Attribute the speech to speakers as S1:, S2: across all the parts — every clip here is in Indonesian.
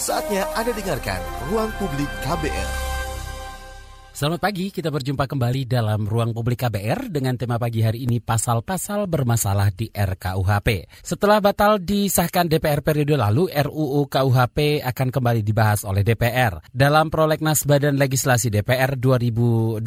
S1: Saatnya Anda dengarkan Ruang Publik KBR.
S2: Selamat pagi, kita berjumpa kembali dalam ruang publik KBR dengan tema pagi hari ini pasal-pasal bermasalah di RKUHP. Setelah batal disahkan DPR periode lalu, RUU KUHP akan kembali dibahas oleh DPR. Dalam prolegnas Badan Legislasi DPR 2020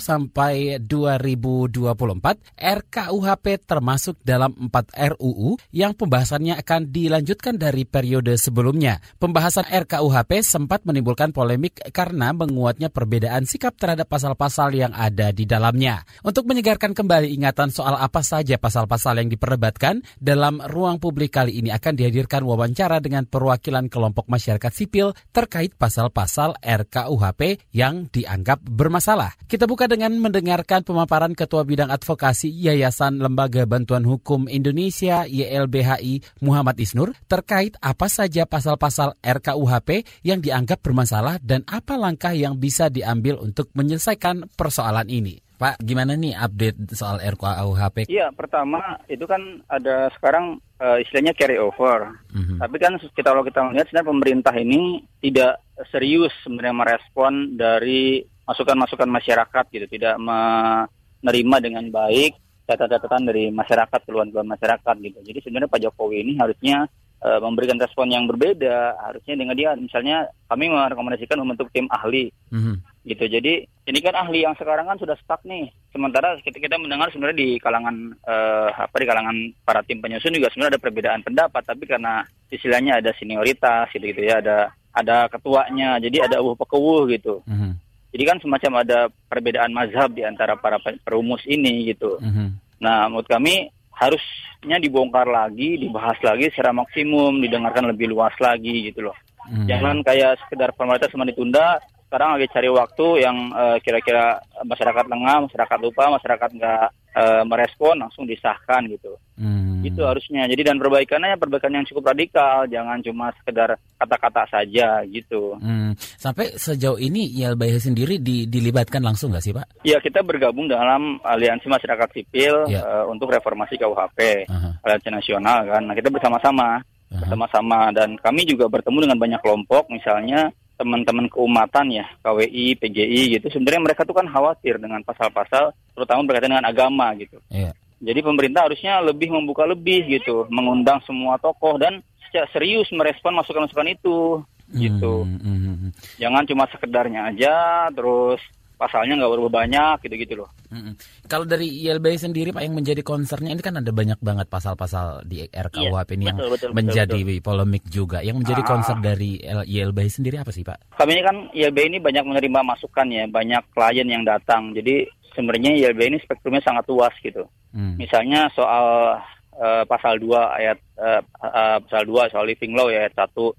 S2: sampai 2024, RKUHP termasuk dalam 4 RUU yang pembahasannya akan dilanjutkan dari periode sebelumnya. Pembahasan RKUHP sempat menimbulkan polemik karena menguatnya perbedaan sikap terhadap pasal-pasal yang ada di dalamnya. Untuk menyegarkan kembali ingatan soal apa saja pasal-pasal yang diperdebatkan, dalam ruang publik kali ini akan dihadirkan wawancara dengan perwakilan kelompok masyarakat sipil terkait pasal-pasal RKUHP yang dianggap bermasalah. Kita buka dengan mendengarkan pemaparan Ketua Bidang Advokasi Yayasan Lembaga Bantuan Hukum Indonesia YLBHI Muhammad Isnur terkait apa saja pasal-pasal RKUHP yang dianggap bermasalah dan apa langkah yang bisa diambil untuk untuk menyelesaikan persoalan ini. Pak, gimana nih update soal RKUHP?
S3: Iya, pertama itu kan ada sekarang uh, istilahnya carry over. Mm-hmm. Tapi kan kita kalau kita melihat sebenarnya pemerintah ini tidak serius sebenarnya merespon dari masukan-masukan masyarakat gitu, tidak menerima dengan baik catatan-catatan dari masyarakat, keluhan-keluhan masyarakat gitu. Jadi sebenarnya Pak Jokowi ini harusnya uh, memberikan respon yang berbeda. Harusnya dengan dia misalnya kami merekomendasikan membentuk tim ahli. Mm-hmm gitu. Jadi ini kan ahli yang sekarang kan sudah stuck nih. Sementara kita, kita mendengar sebenarnya di kalangan uh, apa di kalangan para tim penyusun juga sebenarnya ada perbedaan pendapat, tapi karena istilahnya ada senioritas gitu gitu ya, ada ada ketuanya, jadi ada uhuh pekewuh gitu. Mm -hmm. Jadi kan semacam ada perbedaan mazhab di antara para perumus ini gitu. Mm -hmm. Nah, menurut kami harusnya dibongkar lagi, dibahas lagi secara maksimum, didengarkan lebih luas lagi gitu loh. Mm -hmm. Jangan kayak sekedar formalitas cuma ditunda, sekarang lagi cari waktu yang uh, kira-kira masyarakat lengah, masyarakat lupa, masyarakat nggak uh, merespon langsung disahkan gitu. Hmm. Itu harusnya. Jadi dan perbaikannya perbaikan yang cukup radikal, jangan cuma sekedar kata-kata saja gitu.
S2: Hmm. Sampai sejauh ini YLBH sendiri di, dilibatkan langsung nggak sih Pak?
S3: Ya kita bergabung dalam aliansi masyarakat sipil ya. uh, untuk reformasi KUHP, uh -huh. aliansi nasional kan. Nah kita bersama-sama, bersama-sama dan kami juga bertemu dengan banyak kelompok misalnya teman-teman keumatan ya KWI, PGI gitu sebenarnya mereka tuh kan khawatir dengan pasal-pasal terutama berkaitan dengan agama gitu. Iya. Jadi pemerintah harusnya lebih membuka lebih gitu, mengundang semua tokoh dan secara serius merespon masukan-masukan itu gitu. Hmm, hmm. Jangan cuma sekedarnya aja terus pasalnya nggak berubah banyak gitu-gitu loh. Mm-hmm.
S2: Kalau dari YLBI sendiri Pak yang menjadi concernnya ini kan ada banyak banget pasal-pasal di RKUHP iya, ini yang betul, menjadi betul. polemik juga. Yang menjadi ah. concern dari YLBI sendiri apa sih Pak?
S3: Kami ini kan YLBI ini banyak menerima masukan ya, banyak klien yang datang. Jadi sebenarnya YLBI ini spektrumnya sangat luas gitu. Mm. Misalnya soal uh, pasal 2 ayat uh, uh, pasal 2 soal living law ya ayat 1 uh,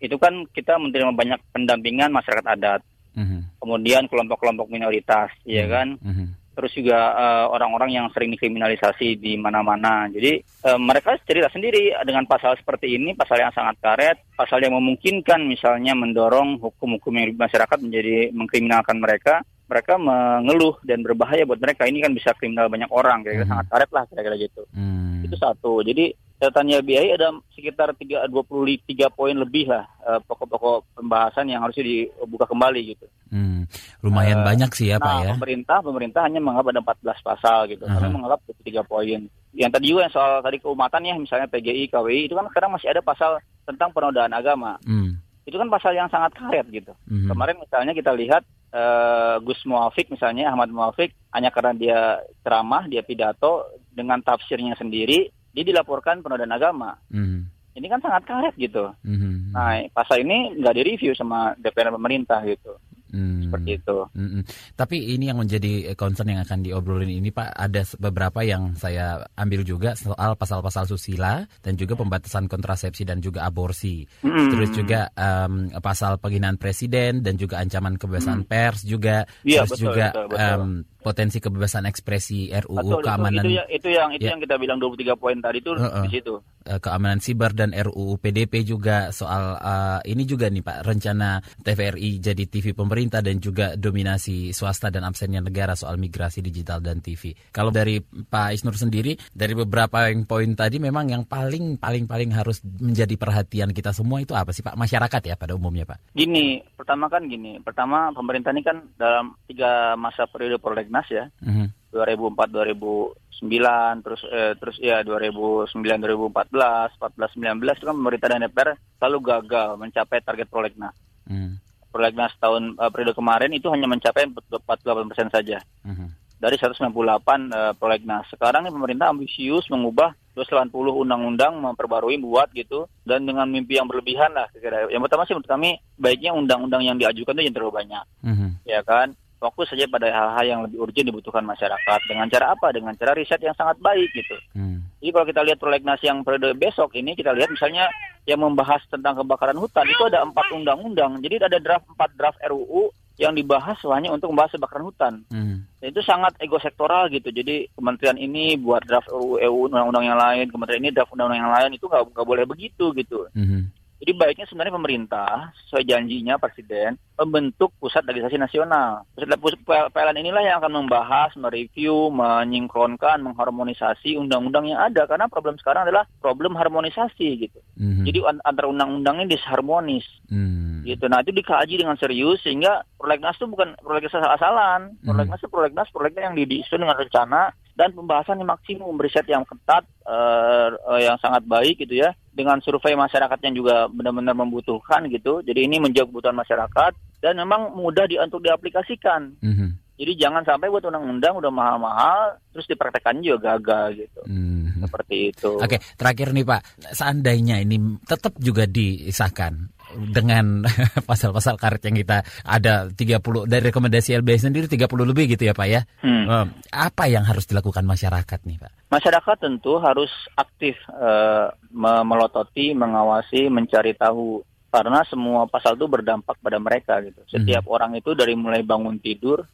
S3: itu kan kita menerima banyak pendampingan masyarakat adat hmm Kemudian kelompok-kelompok minoritas, mm-hmm. ya kan. Mm-hmm. Terus juga uh, orang-orang yang sering dikriminalisasi di mana-mana. Jadi uh, mereka cerita sendiri dengan pasal seperti ini, pasal yang sangat karet, pasal yang memungkinkan misalnya mendorong hukum-hukum yang masyarakat menjadi mengkriminalkan mereka mereka mengeluh dan berbahaya buat mereka ini kan bisa kriminal banyak orang kira-kira hmm. sangat karet lah kira-kira gitu hmm. itu satu jadi catatannya BI ada sekitar tiga dua puluh tiga poin lebih lah uh, pokok-pokok pembahasan yang harusnya dibuka kembali gitu
S2: hmm. lumayan uh, banyak sih ya nah, pak ya
S3: pemerintah pemerintah hanya menganggap ada 14 pasal gitu uh -huh. karena menganggap tiga poin yang tadi juga yang soal tadi keumatan ya misalnya PGI KWI itu kan sekarang masih ada pasal tentang penodaan agama hmm itu kan pasal yang sangat karet gitu. Mm-hmm. Kemarin misalnya kita lihat uh, Gus Muafik misalnya Ahmad Muafik hanya karena dia ceramah, dia pidato dengan tafsirnya sendiri, dia dilaporkan penodaan agama. Mm-hmm. Ini kan sangat karet gitu. Mm-hmm. Nah pasal ini nggak direview sama DPR pemerintah gitu. Hmm. Seperti itu. Hmm.
S2: Tapi ini yang menjadi concern yang akan diobrolin ini Pak, ada beberapa yang saya ambil juga soal pasal-pasal susila dan juga pembatasan kontrasepsi dan juga aborsi. Hmm. Terus juga um, pasal penghinaan presiden dan juga ancaman kebebasan hmm. pers juga. Ya, terus betul, juga betul, betul. Um, potensi kebebasan ekspresi RUU
S3: Betul,
S2: keamanan
S3: itu, itu, itu yang itu
S2: Ya.
S3: yang kita bilang 23 poin tadi itu
S2: Heeh.
S3: di situ.
S2: eh, keamanan siber dan RUU PDP juga soal eh, ini juga nih Pak rencana TVRI jadi TV pemerintah dan juga dominasi swasta dan absennya negara soal migrasi digital dan TV. Kalau dari Pak Isnur sendiri dari beberapa yang poin tadi memang yang paling paling paling harus menjadi perhatian kita semua itu apa sih Pak masyarakat ya pada umumnya Pak.
S3: Gini, pertama kan gini, pertama pemerintah ini kan dalam tiga masa periode prolegnas ya,
S2: Mhm.
S3: 2004 2009 terus eh, terus ya 2009 2014 14 19 itu kan pemerintah dan DPR selalu gagal mencapai target prolegnas.
S2: Hmm.
S3: Prolegnas tahun eh, periode kemarin itu hanya mencapai 48 persen saja
S2: Mhm.
S3: dari 198 eh, prolegnas. Sekarang pemerintah ambisius mengubah 280 undang-undang memperbarui buat gitu dan dengan mimpi yang berlebihan lah kira-kira. Yang pertama sih menurut kami baiknya undang-undang yang diajukan itu yang terlalu banyak
S2: Mhm.
S3: ya kan fokus saja pada hal-hal yang lebih urgent dibutuhkan masyarakat. Dengan cara apa? Dengan cara riset yang sangat baik gitu.
S2: Hmm.
S3: jadi kalau kita lihat prolegnas yang periode besok ini kita lihat misalnya yang membahas tentang kebakaran hutan itu ada empat undang-undang. Jadi ada draft empat draft RUU yang dibahas hanya untuk membahas kebakaran hutan.
S2: Hmm.
S3: Itu sangat ego sektoral gitu. Jadi kementerian ini buat draft RUU EU undang-undang yang lain kementerian ini draft undang-undang yang lain itu nggak boleh begitu gitu.
S2: Mhm.
S3: Jadi baiknya sebenarnya pemerintah sesuai janjinya presiden membentuk pusat legislasi nasional. Pusat PLN inilah yang akan membahas, mereview, menyinkronkan, mengharmonisasi undang-undang yang ada karena problem sekarang adalah problem harmonisasi gitu.
S2: Mhm.
S3: Jadi an- antara undang-undangnya disharmonis
S2: Hmm.
S3: gitu. Nah, itu dikaji dengan serius sehingga prolegnas itu bukan prolegnas asal-asalan.
S2: Hmm.
S3: Prolegnas itu prolegnas prolegnas yang disusun dengan rencana dan pembahasan yang maksimum, riset yang ketat, eh, eh, yang sangat baik gitu ya, dengan survei masyarakat yang juga benar-benar membutuhkan gitu. Jadi ini menjawab kebutuhan masyarakat dan memang mudah di, untuk diaplikasikan.
S2: Mhm.
S3: Jadi jangan sampai buat undang-undang udah mahal-mahal terus dipraktekkan juga gagal gitu.
S2: Mhm.
S3: Seperti itu.
S2: Oke, terakhir nih Pak, seandainya ini tetap juga disahkan dengan pasal-pasal karet yang kita ada 30 dari rekomendasi LBH sendiri 30 lebih gitu ya Pak ya.
S3: Hmm.
S2: Eh, Apa yang harus dilakukan masyarakat nih Pak?
S3: Masyarakat tentu harus aktif eh, me- melototi, mengawasi, mencari tahu karena semua pasal itu berdampak pada mereka gitu. Setiap orang itu dari mulai bangun tidur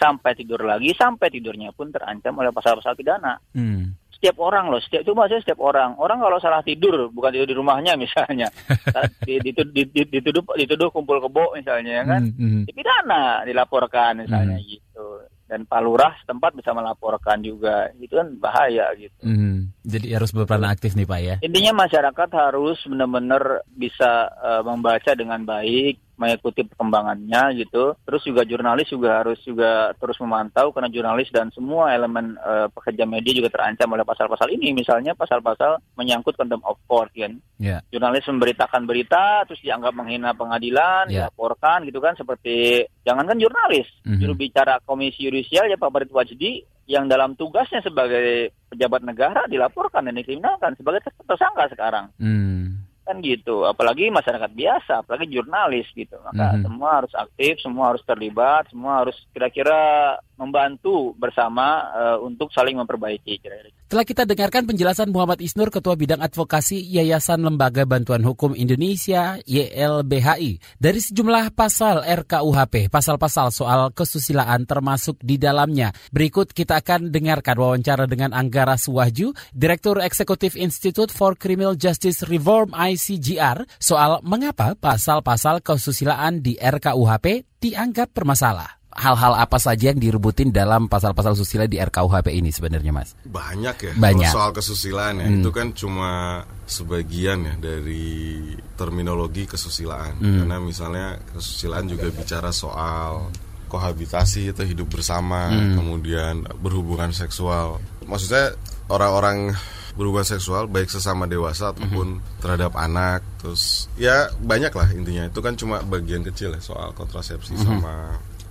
S3: sampai tidur lagi sampai tidurnya pun terancam oleh pasal-pasal pidana.
S2: Hmm.
S3: Setiap orang loh, setiap itu maksudnya setiap orang. Orang kalau salah tidur, bukan tidur di rumahnya misalnya, di- ditu- di- di- dituduh dituduh kumpul kebo misalnya ya kan,
S2: Hmm, hmm.
S3: dipidana, dilaporkan misalnya
S2: Hmm.
S3: gitu. Dan Pak Lurah setempat bisa melaporkan juga, itu kan bahaya gitu.
S2: Hmm. Jadi harus berperan aktif nih Pak ya.
S3: Intinya masyarakat harus benar-benar bisa eh, membaca dengan baik, mengikuti perkembangannya gitu. Terus juga jurnalis juga harus juga terus memantau karena jurnalis dan semua elemen eh, pekerja media juga terancam oleh pasal-pasal ini. Misalnya pasal-pasal menyangkut contempt of court kan.
S2: Ya.
S3: Jurnalis memberitakan berita terus dianggap menghina pengadilan,
S2: Ya.
S3: dilaporkan gitu kan seperti jangankan jurnalis,
S2: Mhm.
S3: juru bicara Komisi Yudisial ya Pak Barit Wajdi yang dalam tugasnya sebagai pejabat negara dilaporkan dan dikriminalkan sebagai ter- tersangka sekarang
S2: Hmm.
S3: Kan gitu apalagi masyarakat biasa apalagi jurnalis gitu maka
S2: Mhm.
S3: semua harus aktif semua harus terlibat semua harus kira-kira membantu bersama eh, untuk saling memperbaiki kira-kira
S2: Telah kita dengarkan penjelasan Muhammad Isnur, Ketua Bidang Advokasi Yayasan Lembaga Bantuan Hukum Indonesia YLBHI. Dari sejumlah pasal RKUHP, pasal-pasal soal kesusilaan termasuk di dalamnya. Berikut kita akan dengarkan wawancara dengan Anggara Suwahju, Direktur Eksekutif Institute for Criminal Justice Reform ICGR, soal mengapa pasal-pasal kesusilaan di RKUHP dianggap bermasalah. Hal-hal apa saja yang direbutin dalam pasal-pasal susila di RKUHP ini sebenarnya, Mas?
S4: Banyak ya
S2: Banyak.
S4: Kalau soal kesusilaan ya
S2: Hmm.
S4: itu kan cuma sebagian ya dari terminologi kesusilaan
S2: Hmm.
S4: karena misalnya kesusilaan juga bicara soal kohabitasi atau hidup bersama
S2: Hmm.
S4: kemudian berhubungan seksual maksudnya orang-orang berhubungan seksual baik sesama dewasa ataupun
S2: Hmm.
S4: terhadap anak terus ya banyak lah intinya itu kan cuma bagian kecil ya soal kontrasepsi
S2: Hmm.
S4: sama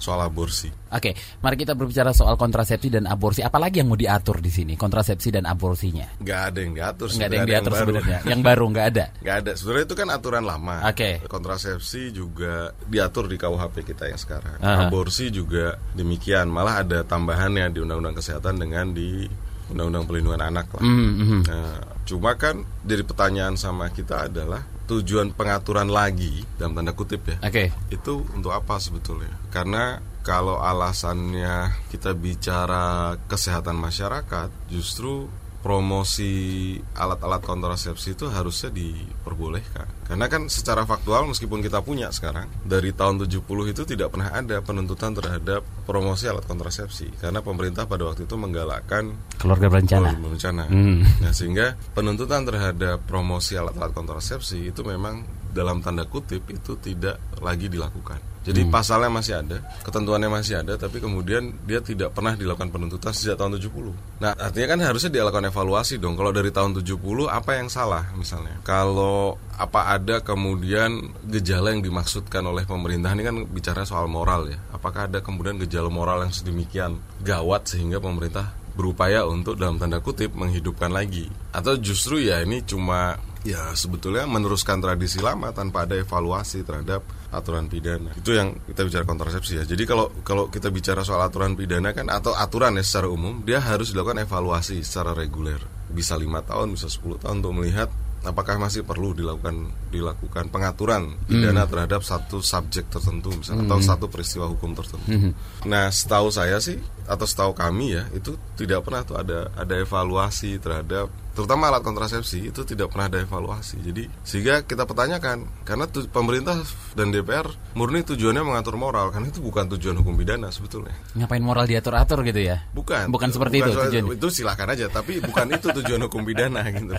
S4: soal aborsi
S2: Oke, mari kita berbicara soal kontrasepsi dan aborsi. Apalagi yang mau diatur di sini, kontrasepsi dan aborsinya?
S4: nggak ada yang diatur
S2: Nggak ada yang diatur
S4: baru.
S2: sebenarnya. Yang baru nggak ada.
S4: Nggak ada. Sebenarnya itu kan aturan lama.
S2: Oke.
S4: Kontrasepsi juga diatur di KUHP kita yang sekarang.
S2: Aha.
S4: Aborsi juga demikian. Malah ada tambahannya di Undang-Undang Kesehatan dengan di Undang-Undang Pelindungan Anak lah.
S2: Hmm, hmm.
S4: Nah, cuma kan jadi pertanyaan sama kita adalah tujuan pengaturan lagi dalam tanda kutip ya.
S2: Oke.
S4: Itu untuk apa sebetulnya? Karena kalau alasannya kita bicara kesehatan masyarakat, justru promosi alat-alat kontrasepsi itu harusnya diperbolehkan. Karena kan secara faktual meskipun kita punya sekarang dari tahun 70 itu tidak pernah ada penuntutan terhadap promosi alat kontrasepsi karena pemerintah pada waktu itu menggalakkan
S2: keluarga berencana.
S4: Keluarga berencana. Hmm. Nah, sehingga penuntutan terhadap promosi alat-alat kontrasepsi itu memang dalam tanda kutip itu tidak lagi dilakukan. Jadi hmm. pasalnya masih ada, ketentuannya masih ada, tapi kemudian dia tidak pernah dilakukan penuntutan sejak tahun 70. Nah, artinya kan harusnya dilakukan evaluasi dong. Kalau dari tahun 70 apa yang salah misalnya? Kalau apa ada kemudian gejala yang dimaksudkan oleh pemerintah ini kan bicara soal moral ya. Apakah ada kemudian gejala moral yang sedemikian gawat sehingga pemerintah berupaya untuk dalam tanda kutip menghidupkan lagi atau justru ya ini cuma ya sebetulnya meneruskan tradisi lama tanpa ada evaluasi terhadap aturan pidana. Itu yang kita bicara kontrasepsi ya. Jadi kalau kalau kita bicara soal aturan pidana kan atau aturan ya secara umum dia harus dilakukan evaluasi secara reguler. Bisa lima tahun, bisa 10 tahun untuk melihat apakah masih perlu dilakukan dilakukan pengaturan pidana hmm. terhadap satu subjek tertentu misalnya hmm. atau satu peristiwa hukum tertentu. Hmm. Nah, setahu saya sih atau setahu kami ya itu tidak pernah tuh ada ada evaluasi terhadap terutama alat kontrasepsi itu tidak pernah ada evaluasi. Jadi sehingga kita pertanyakan karena tu, pemerintah dan DPR murni tujuannya mengatur moral karena itu bukan tujuan hukum pidana sebetulnya.
S2: Ngapain moral diatur-atur gitu ya?
S4: Bukan.
S2: Bukan seperti bukan itu tujuan.
S4: Itu silahkan aja, tapi bukan itu tujuan hukum pidana gitu.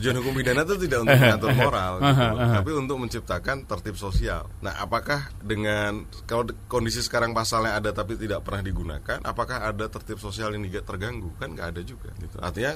S4: Tujuan hukum pidana itu tidak untuk mengatur moral, gitu, tapi untuk menciptakan tertib sosial. Nah, apakah dengan kalau kondisi sekarang pasalnya ada tapi tidak pernah digunakan, apakah ada tertib sosial yang terganggu? Kan nggak ada juga. Gitu. Artinya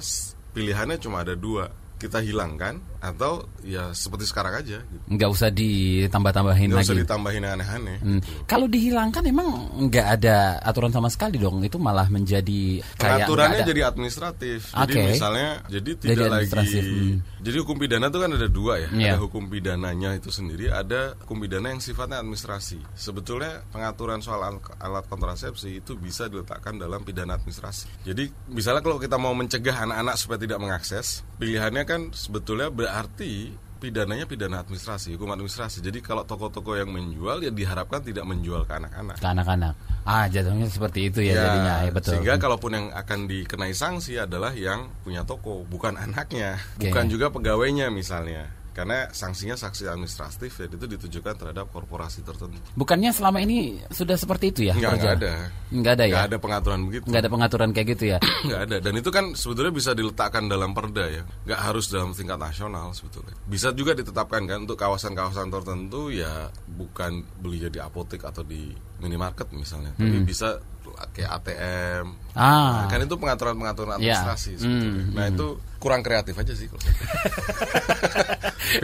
S4: pilihannya cuma ada dua kita hilangkan atau ya seperti sekarang aja gitu.
S2: nggak usah ditambah-tambahin
S4: lagi nggak usah ditambahin aneh-aneh hmm.
S2: gitu. kalau dihilangkan emang nggak ada aturan sama sekali dong itu malah menjadi
S4: kayak aturannya jadi administratif okay. jadi misalnya jadi tidak jadi lagi hmm. jadi hukum pidana itu kan ada dua ya yeah. ada hukum pidananya itu sendiri ada hukum pidana yang sifatnya administrasi sebetulnya pengaturan soal alat kontrasepsi itu bisa diletakkan dalam pidana administrasi jadi misalnya kalau kita mau mencegah anak-anak supaya tidak mengakses pilihannya kan sebetulnya berarti pidananya pidana administrasi, hukum administrasi. Jadi kalau toko-toko yang menjual ya diharapkan tidak menjual ke anak-anak.
S2: Ke anak-anak. Ah, jatuhnya seperti itu ya, ya jadinya. Ya, betul.
S4: Sehingga kalaupun yang akan dikenai sanksi adalah yang punya toko, bukan anaknya, okay. bukan juga pegawainya misalnya karena sanksinya sanksi administratif ya itu ditujukan terhadap korporasi tertentu.
S2: Bukannya selama ini sudah seperti itu ya?
S4: Enggak, enggak ada.
S2: Enggak ada ya?
S4: Enggak ada pengaturan begitu.
S2: Enggak ada pengaturan kayak gitu ya?
S4: enggak ada. Dan itu kan sebetulnya bisa diletakkan dalam perda ya. Enggak harus dalam tingkat nasional sebetulnya. Bisa juga ditetapkan kan untuk kawasan-kawasan tertentu ya bukan beli di apotek atau di minimarket misalnya. Hmm. Tapi bisa kayak ATM. Ah. Nah, kan itu pengaturan-pengaturan ya. administrasi yeah. Hmm. Nah, hmm. itu kurang kreatif aja sih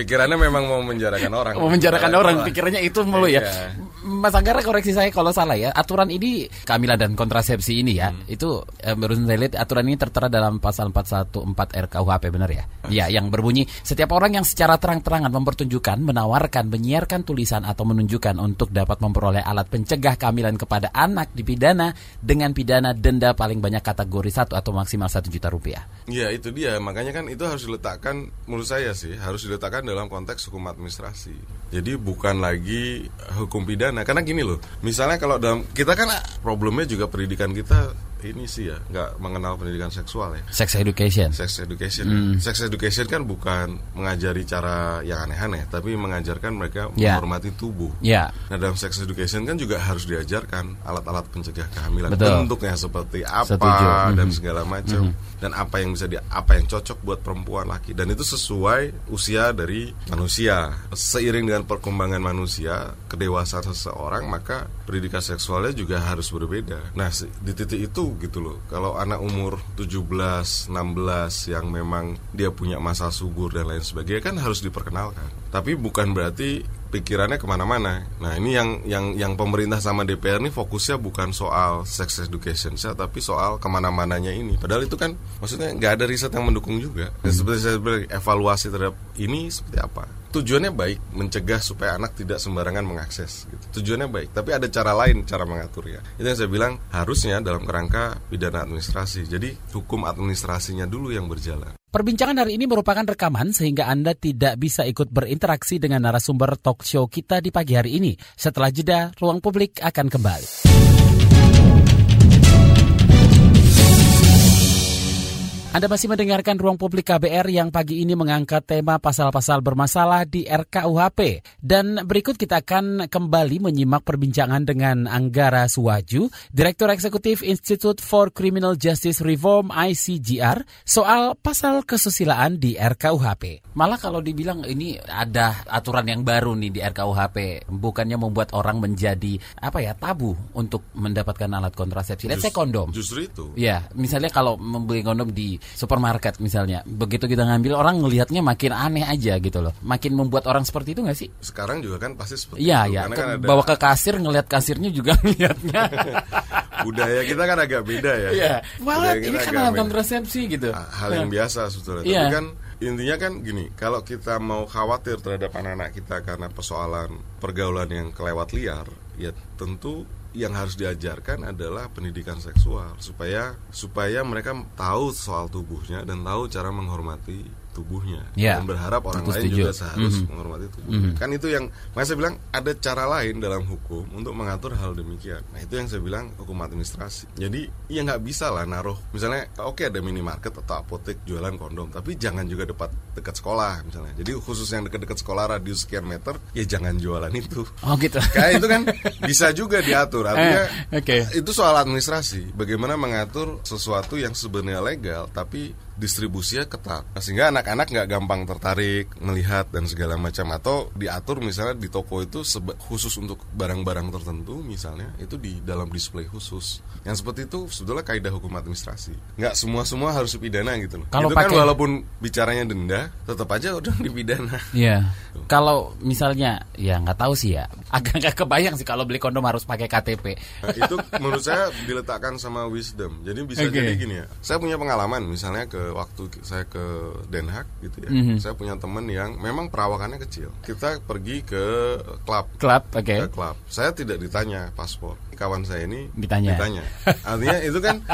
S4: Pikirannya memang mau menjarakan orang.
S2: Mau menjarakan orang, orang, pikirannya itu mulu ya. Iya. Mas Anggara koreksi saya kalau salah ya. Aturan ini kehamilan dan kontrasepsi ini ya, hmm. itu eh, baru saya lihat aturan ini tertera dalam pasal 414 RKUHP benar ya? Ya, yang berbunyi setiap orang yang secara terang-terangan mempertunjukkan, menawarkan, menyiarkan tulisan atau menunjukkan untuk dapat memperoleh alat pencegah kehamilan kepada anak dipidana dengan pidana denda paling banyak kategori satu atau maksimal satu juta rupiah.
S4: Iya, itu dia makanya kan itu harus diletakkan menurut saya sih harus diletakkan dalam konteks hukum administrasi. Jadi bukan lagi hukum pidana karena gini loh. Misalnya kalau dalam kita kan problemnya juga pendidikan kita ini sih ya nggak mengenal pendidikan seksual ya.
S2: Sex education.
S4: Sex education. Hmm. Sex education kan bukan mengajari cara yang aneh-aneh, tapi mengajarkan mereka yeah. menghormati tubuh.
S2: Yeah.
S4: Nah dalam sex education kan juga harus diajarkan alat-alat pencegah kehamilan, Betul. bentuknya seperti apa Setuju. dan hmm. segala macam, hmm. dan apa yang bisa di apa yang cocok buat perempuan laki, dan itu sesuai usia dari manusia. Seiring dengan perkembangan manusia, kedewasaan seseorang, maka pendidikan seksualnya juga harus berbeda. Nah di titik itu gitu loh. Kalau anak umur 17, 16 yang memang dia punya masa subur dan lain sebagainya kan harus diperkenalkan. Tapi bukan berarti pikirannya ke mana-mana. Nah ini yang yang yang pemerintah sama DPR ini fokusnya bukan soal sex education saya, tapi soal ke mana-mananya ini. Padahal itu kan maksudnya nggak ada riset yang mendukung juga. Dan seperti saya bilang evaluasi terhadap ini seperti apa? tujuannya baik mencegah supaya anak tidak sembarangan mengakses gitu. tujuannya baik tapi ada cara lain cara mengaturnya itu yang saya bilang harusnya dalam kerangka pidana administrasi jadi hukum administrasinya dulu yang berjalan
S2: Perbincangan hari ini merupakan rekaman sehingga Anda tidak bisa ikut berinteraksi dengan narasumber talk show kita di pagi hari ini. Setelah jeda, ruang publik akan kembali. Anda masih mendengarkan Ruang Publik KBR yang pagi ini mengangkat tema pasal-pasal bermasalah di RKUHP. Dan berikut kita akan kembali menyimak perbincangan dengan Anggara Suwaju, Direktur Eksekutif Institute for Criminal Justice Reform ICGR, soal pasal kesusilaan di RKUHP. Malah kalau dibilang ini ada aturan yang baru nih di RKUHP, bukannya membuat orang menjadi apa ya tabu untuk mendapatkan alat kontrasepsi. Let's say kondom.
S4: Justru itu.
S2: Ya, misalnya kalau membeli kondom di supermarket misalnya, begitu kita ngambil orang ngelihatnya makin aneh aja gitu loh. Makin membuat orang seperti itu nggak sih?
S4: Sekarang juga kan pasti seperti
S2: Iya,
S4: itu.
S2: iya.
S4: Karena kan ada
S2: Bawa ke kasir ngelihat kasirnya juga ngelihatnya.
S4: budaya kita kan agak beda ya.
S2: Iya. Malah ini kan
S4: beda.
S2: kontrasepsi gitu.
S4: Hal yang biasa sebetulnya.
S2: Iya.
S4: Tapi kan intinya kan gini, kalau kita mau khawatir terhadap anak-anak kita karena persoalan pergaulan yang kelewat liar, ya tentu yang harus diajarkan adalah pendidikan seksual. Supaya supaya mereka tahu soal tubuhnya dan tahu cara menghormati tubuhnya
S2: Ya,
S4: dan berharap orang
S2: tentu
S4: lain
S2: setuju.
S4: juga seharus
S2: Mhm.
S4: menghormati tubuhnya. Kan itu yang makanya saya bilang ada cara lain dalam hukum untuk mengatur hal demikian. Nah, itu yang saya bilang hukum administrasi. Jadi ya nggak bisa lah naruh misalnya oke ada minimarket atau apotek jualan kondom, tapi jangan juga dekat dekat sekolah misalnya. Jadi khusus yang dekat-dekat sekolah radius sekian meter ya jangan jualan itu.
S2: Oh gitu.
S4: Kayak itu kan bisa juga diatur. Artinya
S2: Eh, oke.
S4: itu soal administrasi. Bagaimana mengatur sesuatu yang sebenarnya legal tapi distribusinya ketat sehingga anak-anak nggak gampang tertarik melihat dan segala macam atau diatur misalnya di toko itu khusus untuk barang-barang tertentu misalnya itu di dalam display khusus yang seperti itu sebetulnya kaidah hukum administrasi nggak semua semua harus dipidana gitu loh
S2: Kalau
S4: itu kan walaupun bicaranya denda tetap aja udah dipidana
S2: Iya. Kalau misalnya ya nggak tahu sih ya. Agak nggak kebayang sih kalau beli kondom harus pakai KTP.
S4: Nah, itu menurut saya diletakkan sama wisdom. Jadi bisa
S2: Oke.
S4: jadi gini ya. Saya punya pengalaman misalnya ke waktu saya ke Den Haag gitu ya.
S2: Mhm.
S4: Saya punya teman yang memang perawakannya kecil. Kita pergi ke klub
S2: Klub, oke.
S4: ke klub. Saya tidak ditanya paspor. Kawan saya ini
S2: Ditanya.
S4: Artinya itu kan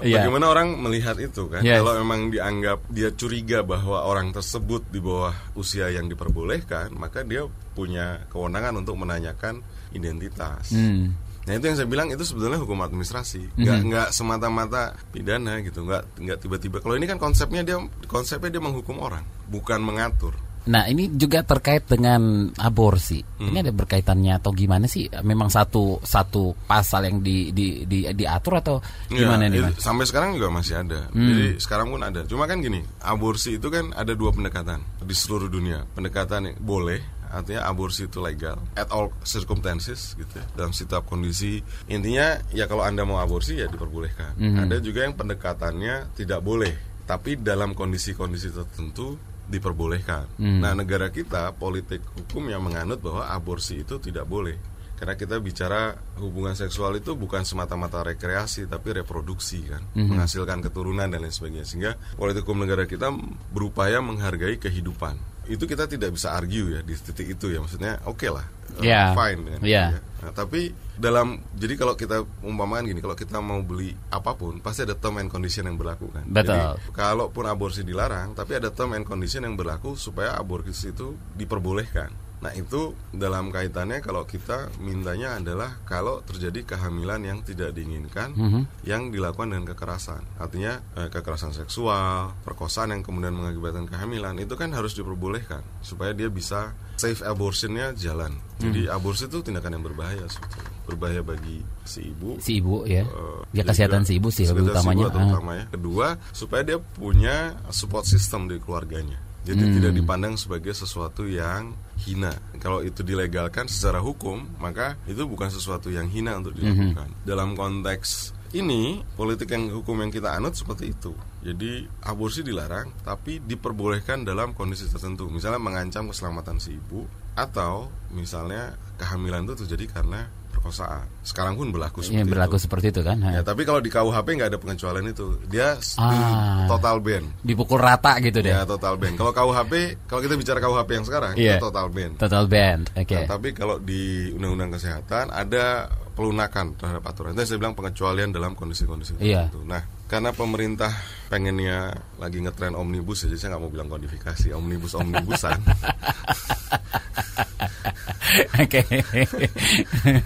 S2: Iya.
S4: bagaimana orang melihat itu kan?
S2: Yes.
S4: Kalau memang dianggap dia curiga bahwa orang tersebut di bawah usia yang diperbolehkan, maka dia punya kewenangan untuk menanyakan identitas.
S2: Hmm.
S4: Nah itu yang saya bilang itu sebetulnya hukum administrasi, nggak nggak semata-mata pidana gitu, nggak nggak tiba-tiba. Kalau ini kan konsepnya dia konsepnya dia menghukum orang, bukan mengatur.
S2: Nah ini juga terkait dengan aborsi.
S4: Hmm.
S2: Ini ada berkaitannya atau gimana sih? Memang satu satu pasal yang di, di, di diatur atau gimana
S4: Ya,
S2: nih?
S4: Sampai sekarang juga masih ada.
S2: Hmm.
S4: Jadi sekarang pun ada. Cuma kan gini, aborsi itu kan ada dua pendekatan di seluruh dunia. Pendekatan boleh, artinya aborsi itu legal at all circumstances gitu ya. Dalam setiap kondisi. Intinya ya kalau Anda mau aborsi ya diperbolehkan.
S2: Hmm.
S4: Ada juga yang pendekatannya tidak boleh, tapi dalam kondisi-kondisi tertentu diperbolehkan.
S2: Hmm.
S4: Nah, negara kita politik hukum yang menganut bahwa aborsi itu tidak boleh. Karena kita bicara hubungan seksual itu bukan semata-mata rekreasi tapi reproduksi kan,
S2: Mhm.
S4: menghasilkan keturunan dan lain sebagainya. Sehingga politik hukum negara kita berupaya menghargai kehidupan. Itu kita tidak bisa argue ya di titik itu ya. Maksudnya oke lah, uh,
S2: Ya.
S4: fine
S2: Ya.
S4: ya. Nah, tapi dalam jadi kalau kita umpamakan gini, kalau kita mau beli apa pun pasti ada term and condition yang berlaku kan.
S2: Betul.
S4: Jadi kalaupun aborsi dilarang, tapi ada term and condition yang berlaku supaya aborsi itu diperbolehkan. Nah itu dalam kaitannya kalau kita mintanya adalah kalau terjadi kehamilan yang tidak diinginkan
S2: Mhm.
S4: yang dilakukan dengan kekerasan, artinya eh, kekerasan seksual, perkosaan yang kemudian mengakibatkan kehamilan itu kan harus diperbolehkan supaya dia bisa safe abortionnya jalan. Jadi aborsi itu tindakan yang berbahaya sebetulnya, berbahaya bagi si ibu,
S2: Si ibu ya.
S4: Eh,
S2: Ya kesehatan si ibu sih lebih
S4: kesehatan si
S2: utamanya.
S4: ibu
S2: Ah.
S4: terutama ya. Kedua, supaya dia punya support system di keluarganya. Jadi
S2: Hmm.
S4: tidak dipandang sebagai sesuatu yang hina. Kalau itu dilegalkan secara hukum, maka itu bukan sesuatu yang hina untuk dilakukan.
S2: Hmm.
S4: Dalam konteks ini, politik yang hukum yang kita anut seperti itu. Jadi aborsi dilarang, tapi diperbolehkan dalam kondisi tertentu. Misalnya mengancam keselamatan si ibu, atau misalnya kehamilan itu terjadi karena perkosaan. Sekarang pun berlaku seperti
S2: Yang berlaku
S4: itu.
S2: seperti itu kan.
S4: Ya, tapi kalau di KUHP nggak ada pengecualian itu. Dia
S2: Ah.
S4: total ban.
S2: Dipukul rata gitu deh.
S4: Ya, total ban. Kalau KUHP, kalau kita bicara KUHP yang sekarang,
S2: Iya.
S4: itu total ban.
S2: Total band. Oke.
S4: Nah, tapi kalau di Undang-Undang Kesehatan ada pelunakan terhadap aturan. Itu saya bilang pengecualian dalam kondisi-kondisi
S2: Iya.
S4: tertentu. Nah, karena pemerintah pengennya lagi ngetren omnibus, jadi saya nggak mau bilang kodifikasi, omnibus omnibusan.
S2: Oke.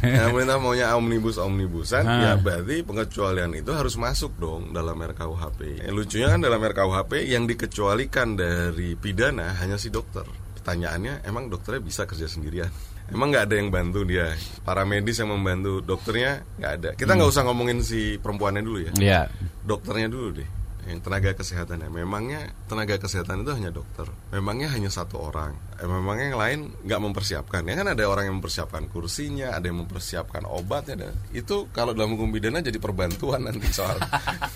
S4: nah, pemerintah maunya omnibus omnibusan, ha. ya berarti pengecualian itu harus masuk dong dalam RKUHP. Eh, lucunya kan dalam RKUHP yang dikecualikan dari pidana hanya si dokter. Pertanyaannya, emang dokternya bisa kerja sendirian? Emang nggak ada yang bantu dia? Para medis yang membantu dokternya nggak ada. Kita nggak hmm. usah ngomongin si perempuannya dulu ya.
S2: Yeah.
S4: Dokternya dulu deh yang tenaga kesehatannya memangnya tenaga kesehatan itu hanya dokter memangnya hanya satu orang eh, memangnya yang lain nggak mempersiapkan ya kan ada orang yang mempersiapkan kursinya ada yang mempersiapkan obatnya dan itu kalau dalam hukum pidana jadi perbantuan nanti soal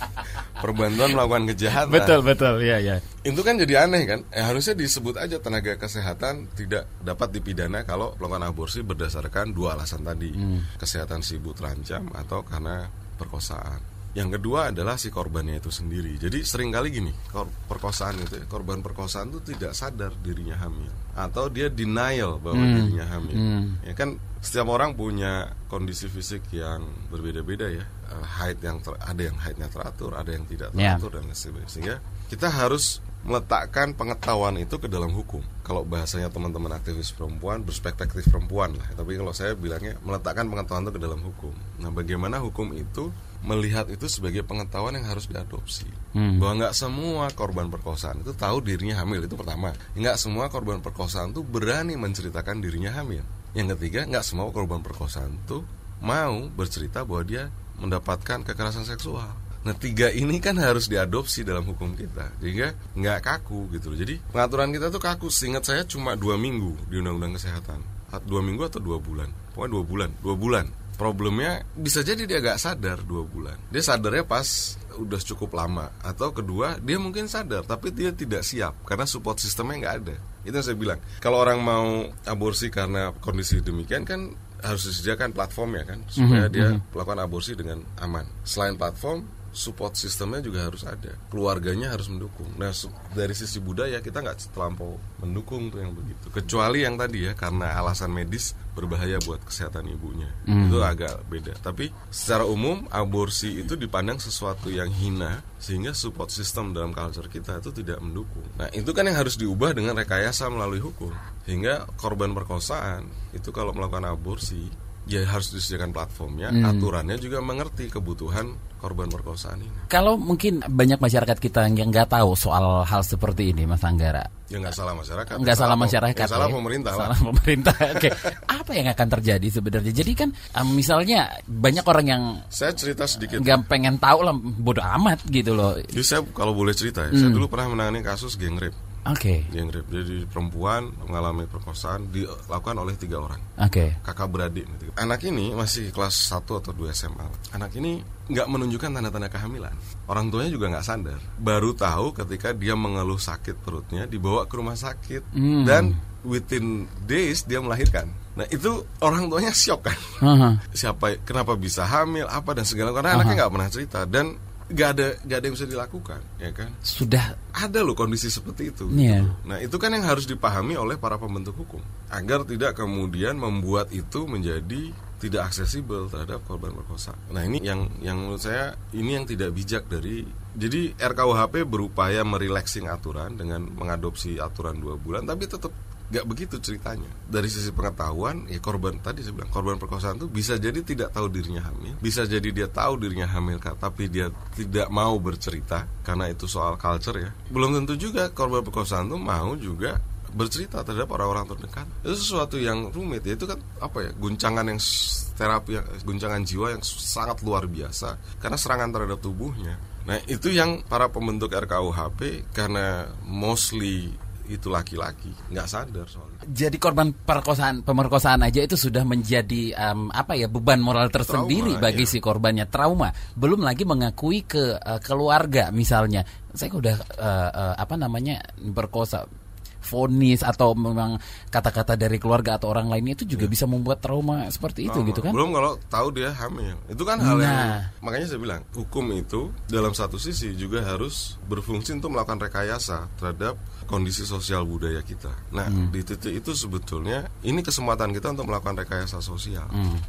S4: perbantuan melakukan kejahatan
S2: betul betul ya ya
S4: itu kan jadi aneh kan eh, harusnya disebut aja tenaga kesehatan tidak dapat dipidana kalau melakukan aborsi berdasarkan dua alasan tadi hmm. kesehatan si ibu terancam atau karena perkosaan yang kedua adalah si korbannya itu sendiri. Jadi sering kali gini, kor perkosaan itu korban perkosaan itu tidak sadar dirinya hamil atau dia denial bahwa hmm. dirinya hamil. Hmm. Ya kan setiap orang punya kondisi fisik yang berbeda-beda ya. Uh, haid yang ter ada yang haidnya teratur, ada yang tidak ya. teratur yeah. dan sebagainya. Sehingga kita harus meletakkan pengetahuan itu ke dalam hukum. Kalau bahasanya teman-teman aktivis perempuan, berspektif perempuan lah. Tapi kalau saya bilangnya meletakkan pengetahuan itu ke dalam hukum. Nah, bagaimana hukum itu melihat itu sebagai pengetahuan yang harus diadopsi. Hmm. Bahwa nggak semua korban perkosaan itu tahu dirinya hamil itu pertama. Nggak semua korban perkosaan itu berani menceritakan dirinya hamil. Yang ketiga, nggak semua korban perkosaan itu mau bercerita bahwa dia mendapatkan kekerasan seksual. Nah tiga ini kan harus diadopsi dalam hukum kita, sehingga nggak kaku gitu loh. Jadi pengaturan kita tuh kaku. Seingat saya cuma dua minggu di Undang-Undang Kesehatan, dua minggu atau dua bulan, pokoknya dua bulan, dua bulan. Problemnya bisa jadi dia gak sadar dua bulan. Dia sadarnya pas udah cukup lama. Atau kedua dia mungkin sadar tapi dia tidak siap karena support sistemnya nggak ada. Itu yang saya bilang. Kalau orang mau aborsi karena kondisi demikian kan harus disediakan platform ya kan supaya mm -hmm. dia mhm. melakukan aborsi dengan aman selain platform support sistemnya juga harus ada. Keluarganya harus mendukung. Nah dari sisi budaya kita nggak terlampau mendukung tuh yang begitu. Kecuali yang tadi ya karena alasan medis berbahaya buat kesehatan ibunya. Hmm. itu agak beda. Tapi secara umum aborsi itu dipandang sesuatu yang hina sehingga support system dalam culture kita itu tidak mendukung. Nah itu kan yang harus diubah dengan rekayasa melalui hukum. Sehingga korban perkosaan itu kalau melakukan aborsi ya harus disediakan platformnya, hmm. aturannya juga mengerti kebutuhan korban perkosaan ini.
S2: Kalau mungkin banyak masyarakat kita yang nggak tahu soal hal seperti ini, Mas Anggara.
S4: Ya nggak salah masyarakat.
S2: Nggak salah, masyarakat. Ya,
S4: salah pemerintah.
S2: Salah pemerintah. Oke. Apa yang akan terjadi sebenarnya? Jadi kan misalnya banyak orang yang
S4: saya cerita sedikit.
S2: Nggak pengen tahu lah, bodoh amat gitu loh.
S4: Jadi saya kalau boleh cerita ya, hmm. saya dulu pernah menangani kasus geng rape.
S2: Oke.
S4: Okay. Yang jadi perempuan mengalami perkosaan dilakukan oleh tiga orang.
S2: Oke. Okay.
S4: Kakak beradik. Anak ini masih kelas 1 atau 2 SMA. Anak ini nggak menunjukkan tanda-tanda kehamilan. Orang tuanya juga nggak sadar. Baru tahu ketika dia mengeluh sakit perutnya dibawa ke rumah sakit hmm. dan within days dia melahirkan. Nah itu orang tuanya shock kan. Uh -huh. Siapa kenapa bisa hamil apa dan segala karena uh -huh. anaknya nggak pernah cerita dan nggak ada nggak ada yang bisa dilakukan ya kan
S2: sudah
S4: ada loh kondisi seperti itu yeah. gitu. nah itu kan yang harus dipahami oleh para pembentuk hukum agar tidak kemudian membuat itu menjadi tidak aksesibel terhadap korban perkosaan nah ini yang yang menurut saya ini yang tidak bijak dari jadi RKUHP berupaya merelaxing aturan dengan mengadopsi aturan dua bulan tapi tetap Gak begitu ceritanya. Dari sisi pengetahuan, ya korban tadi saya bilang korban perkosaan itu bisa jadi tidak tahu dirinya hamil, bisa jadi dia tahu dirinya hamil, tapi dia tidak mau bercerita karena itu soal culture ya. Belum tentu juga korban perkosaan itu mau juga bercerita terhadap orang-orang terdekat itu sesuatu yang rumit ya itu kan apa ya guncangan yang terapi guncangan jiwa yang sangat luar biasa karena serangan terhadap tubuhnya nah itu yang para pembentuk RKUHP karena mostly itu laki-laki nggak sadar soalnya.
S2: Jadi korban perkosaan pemerkosaan aja itu sudah menjadi um, apa ya beban moral tersendiri trauma, bagi ya. si korbannya trauma. Belum lagi mengakui ke uh, keluarga misalnya. Saya udah uh, uh, apa namanya perkosa vonis atau memang kata-kata dari keluarga atau orang lainnya itu juga ya. bisa membuat trauma seperti itu gitu kan?
S4: Belum kalau tahu dia hamil. Itu kan hal nah. yang makanya saya bilang hukum itu dalam satu sisi juga harus berfungsi untuk melakukan rekayasa terhadap kondisi sosial budaya kita. Nah, hmm. di titik itu sebetulnya ini kesempatan kita untuk melakukan rekayasa sosial.
S2: Hmm.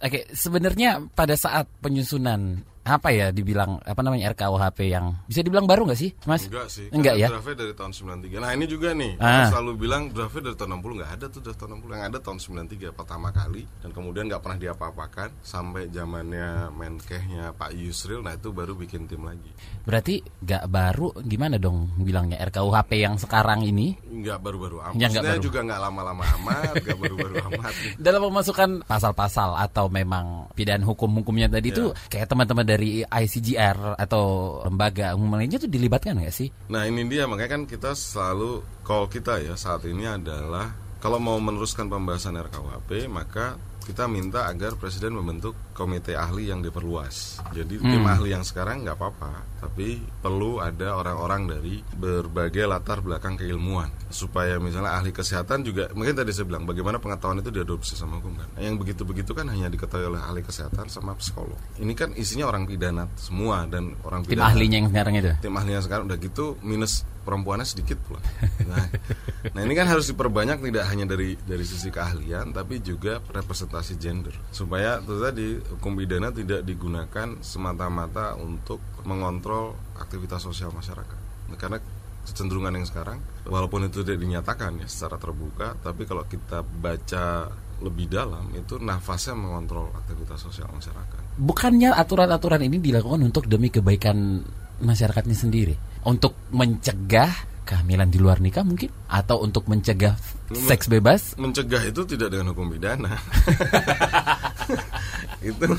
S2: Oke, sebenarnya pada saat penyusunan apa ya dibilang apa namanya RKUHP yang bisa dibilang baru nggak sih, Mas?
S4: Enggak sih.
S2: Enggak ya.
S4: Draftnya dari tahun 93. Nah ini juga nih.
S2: Ah.
S4: Selalu bilang draftnya dari tahun 60 nggak ada tuh draft tahun 60 yang ada tahun 93 pertama kali dan kemudian nggak pernah diapa-apakan sampai zamannya Menkehnya Pak Yusril. Nah itu baru bikin tim lagi.
S2: Berarti nggak baru gimana dong bilangnya RKUHP yang sekarang ini
S4: Nggak baru-baru amat.
S2: Ya, nggak baru.
S4: juga nggak lama-lama amat, nggak baru-baru amat.
S2: dalam memasukkan pasal-pasal atau memang pidana hukum-hukumnya tadi itu kayak teman-teman dari ICGR atau lembaga umum lainnya tuh dilibatkan nggak sih?
S4: Nah ini dia makanya kan kita selalu call kita ya saat ini adalah kalau mau meneruskan pembahasan RKUHP maka kita minta agar presiden membentuk komite ahli yang diperluas. Jadi tim ahli yang sekarang nggak apa-apa, tapi perlu ada orang-orang dari berbagai latar belakang keilmuan supaya misalnya ahli kesehatan juga mungkin tadi saya bilang bagaimana pengetahuan itu diadopsi sama hukum kan. Yang begitu-begitu kan hanya diketahui oleh ahli kesehatan sama psikolog. Ini kan isinya orang pidana semua dan orang
S2: Tim
S4: pidana
S2: ahlinya yang sekarang itu.
S4: tim ahlinya sekarang udah gitu minus perempuannya sedikit pula. Nah, nah ini kan harus diperbanyak tidak hanya dari dari sisi keahlian tapi juga representasi gender supaya itu tadi hukum pidana tidak digunakan semata-mata untuk mengontrol aktivitas sosial masyarakat. Nah, karena kecenderungan yang sekarang walaupun itu tidak dinyatakan ya secara terbuka tapi kalau kita baca lebih dalam itu nafasnya mengontrol aktivitas sosial masyarakat.
S2: Bukannya aturan-aturan ini dilakukan untuk demi kebaikan masyarakatnya sendiri, untuk mencegah kehamilan di luar nikah mungkin, atau untuk mencegah seks bebas?
S4: mencegah itu tidak dengan hukum pidana. Itu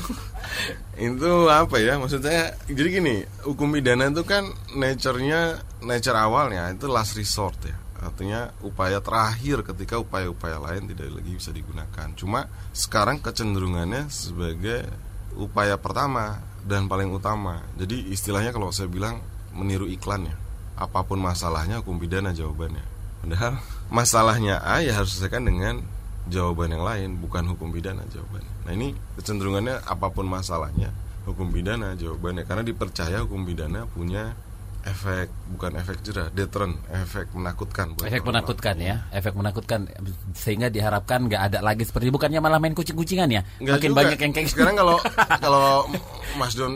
S4: itu apa ya? Maksudnya jadi gini hukum pidana itu kan nature-nya nature awalnya itu last resort ya. Artinya upaya terakhir ketika upaya-upaya lain tidak lagi bisa digunakan. Cuma sekarang kecenderungannya sebagai upaya pertama dan paling utama. Jadi istilahnya kalau saya bilang meniru iklannya apa pun masalahnya hukum pidana jawabannya. Padahal masalahnya A ya harus selesaikan dengan jawaban yang lain bukan hukum pidana jawabannya. Nah ini kecenderungannya apa pun masalahnya hukum pidana jawabannya. Karena dipercaya hukum pidana punya efek bukan efek jerah deterrent efek menakutkan buat
S2: Efek menakutkan ya, efek menakutkan sehingga diharapkan nggak ada lagi seperti bukannya malah main kucing-kucingan ya.
S4: Nggak
S2: Makin
S4: juga.
S2: banyak yang kayak gitu.
S4: sekarang kalau kalau Mas Don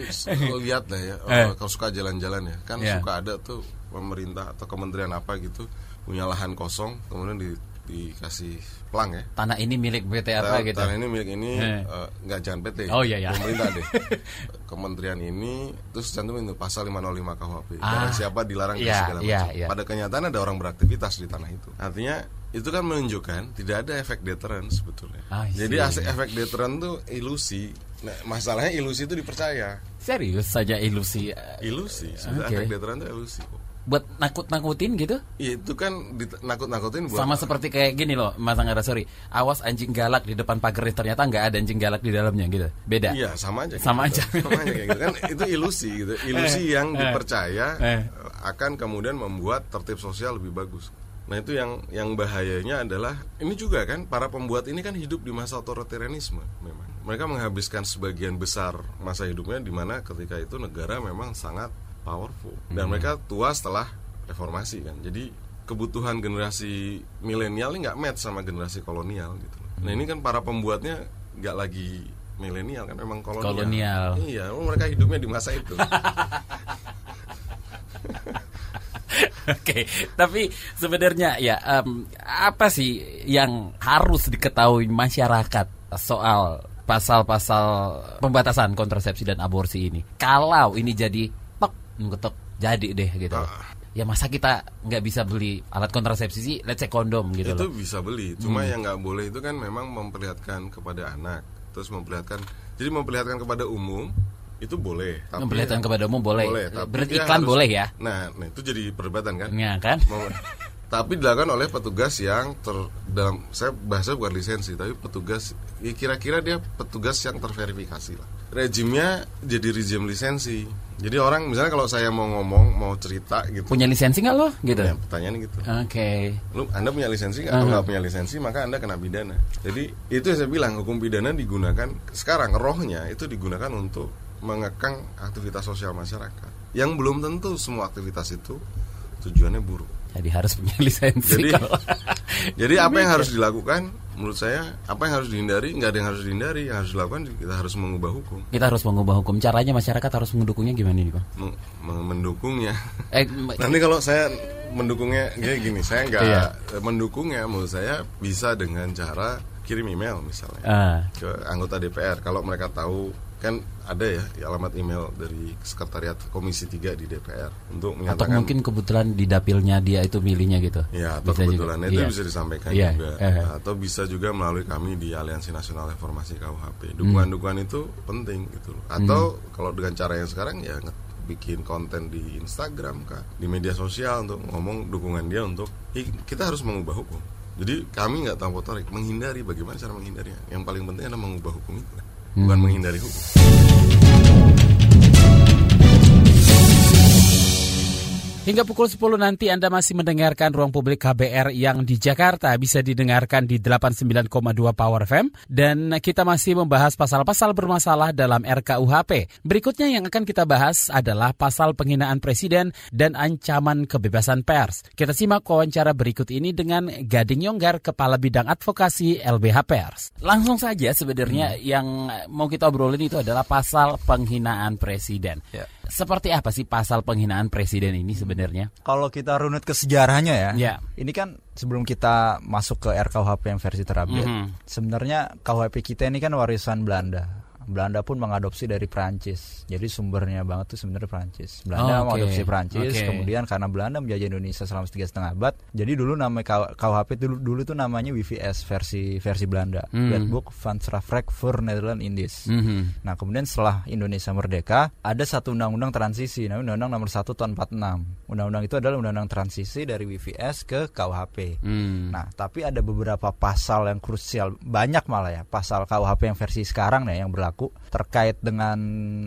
S4: lihat lah ya
S2: Eh.
S4: kalau suka jalan-jalan ya kan
S2: Iya.
S4: suka ada tuh pemerintah atau kementerian apa gitu punya lahan kosong kemudian di, dikasih pelang ya
S2: tanah ini milik PT apa
S4: Tanah-
S2: gitu.
S4: Tanah ini milik ini
S2: Eh.
S4: eh, nggak jangan PT.
S2: Oh, iya, iya.
S4: Pemerintah deh. Kementerian ini terus cantumin itu pasal 505 KUHP.
S2: Ah.
S4: Barang siapa dilarang
S2: Iya,
S4: segala
S2: iya,
S4: macam.
S2: iya.
S4: Pada kenyataan ada orang beraktivitas di tanah itu. Artinya itu kan menunjukkan tidak ada efek deterrent sebetulnya.
S2: See.
S4: Jadi as- efek deterrent tuh ilusi. Nah, masalahnya ilusi itu dipercaya.
S2: Serius saja ilusi eh,
S4: Ilusi. Sebenarnya
S2: Oke.
S4: efek deterrent itu ilusi.
S2: Buat nakut-nakutin gitu.
S4: Itu kan nakut-nakutin buat
S2: Sama seperti kayak gini loh, Mas Anggara sorry. Awas anjing galak di depan pagar ternyata nggak ada anjing galak di dalamnya gitu. Beda.
S4: Iya sama aja.
S2: Sama
S4: gitu.
S2: aja.
S4: Sama aja kayak gitu kan itu ilusi gitu. Ilusi yang dipercaya
S2: eh.
S4: akan kemudian membuat tertib sosial lebih bagus. Nah itu yang yang bahayanya adalah ini juga kan para pembuat ini kan hidup di masa otoritarianisme memang. Mereka menghabiskan sebagian besar masa hidupnya di mana ketika itu negara memang sangat powerful dan mereka tua setelah reformasi kan. Jadi kebutuhan generasi milenial ini nggak match sama generasi kolonial gitu. Nah ini kan para pembuatnya nggak lagi milenial kan memang kolonial.
S2: Kolonial.
S4: Iya, mereka hidupnya di masa itu.
S2: Oke, tapi sebenarnya ya em, apa sih yang harus diketahui masyarakat soal pasal-pasal pembatasan kontrasepsi dan aborsi ini? Kalau ini jadi ngetok jadi deh gitu.
S4: Ah.
S2: Ya masa kita nggak bisa beli alat kontrasepsi sih, let's say kondom gitu
S4: itu
S2: loh.
S4: bisa beli cuma yang nggak boleh itu kan memang memperlihatkan kepada anak terus memperlihatkan jadi memperlihatkan kepada umum itu boleh tapi
S2: Memperlihatkan kepada umum boleh.
S4: tapi
S2: Berarti
S4: dia
S2: iklan
S4: harus-
S2: boleh ya?
S4: nah, nah itu jadi perdebatan kan
S2: Ya kan?
S4: Mau- tapi dilakukan oleh petugas yang ter dalam saya bahasa bukan lisensi tapi petugas ya kira-kira dia petugas yang terverifikasi lah rejimnya jadi rejim lisensi. Jadi orang misalnya kalau saya mau ngomong mau cerita gitu.
S2: Punya lisensi nggak lo? Gitu.
S4: ya, pertanyaan gitu.
S2: Oke.
S4: lu anda punya lisensi nggak? Kalau nggak punya lisensi maka anda kena pidana. Jadi itu yang saya bilang hukum pidana digunakan sekarang rohnya itu digunakan untuk mengekang aktivitas sosial masyarakat. Yang belum tentu semua aktivitas itu tujuannya buruk.
S2: Jadi harus punya lisensi
S4: Jadi-
S2: kalau
S4: jadi apa yang harus dilakukan menurut saya apa yang harus dihindari? Nggak ada yang harus dihindari. Yang harus dilakukan kita harus mengubah hukum.
S2: Kita harus mengubah hukum. Caranya masyarakat harus mendukungnya gimana nih pak?
S4: Mendukungnya. Eh, nanti kalau saya mendukungnya kayak gini saya nggak iya. mendukungnya menurut saya bisa dengan cara kirim email misalnya uh. ke anggota DPR kalau mereka tahu kan ada ya alamat email dari sekretariat Komisi 3 di DPR untuk
S2: menyatakan atau mungkin kebetulan di dapilnya dia itu milihnya gitu.
S4: Ya, atau bisa kebetulan juga. itu iya. bisa disampaikan yeah. juga. Uh. Atau bisa juga melalui kami di Aliansi Nasional Reformasi KUHP. Dukungan-dukungan itu penting gitu. Atau hmm. kalau dengan cara yang sekarang ya bikin konten di Instagram kah, di media sosial untuk ngomong dukungan dia untuk kita harus mengubah hukum. Jadi kami nggak tahu motorik menghindari bagaimana cara menghindarinya. Yang paling penting adalah mengubah hukum itu bukan menghindari hukum.
S2: Hingga pukul 10 nanti Anda masih mendengarkan ruang publik KBR yang di Jakarta bisa didengarkan di 89,2 Power FM dan kita masih membahas pasal-pasal bermasalah dalam RKUHP. Berikutnya yang akan kita bahas adalah pasal penghinaan presiden dan ancaman kebebasan pers. Kita simak wawancara berikut ini dengan Gading Yonggar, Kepala Bidang Advokasi LBH Pers. Langsung saja sebenarnya hmm. yang mau kita obrolin itu adalah pasal penghinaan presiden. Ya. Seperti apa sih pasal penghinaan presiden ini sebenarnya?
S5: Kalau kita runut ke sejarahnya ya, ya. ini kan sebelum kita masuk ke RKUHP yang versi terupdate, mm -hmm. sebenarnya KUHP kita ini kan warisan Belanda Belanda pun mengadopsi dari Prancis. Jadi sumbernya banget tuh sebenarnya Prancis. Belanda oh, okay. mengadopsi Prancis, okay. kemudian karena Belanda menjajah Indonesia selama tiga setengah abad, jadi dulu nama KUHP dulu dulu tuh namanya WVS versi versi Belanda, mm. Wetboek van Strafrecht voor Nederland Indies. Mm -hmm. Nah kemudian setelah Indonesia merdeka, ada satu undang-undang transisi, namanya Undang-Undang Nomor 1 Tahun 46. Undang-undang itu adalah undang-undang transisi dari WVS ke KUHP. Mm. Nah tapi ada beberapa pasal yang krusial, banyak malah ya pasal KUHP yang versi sekarang nih yang berlaku berlaku terkait dengan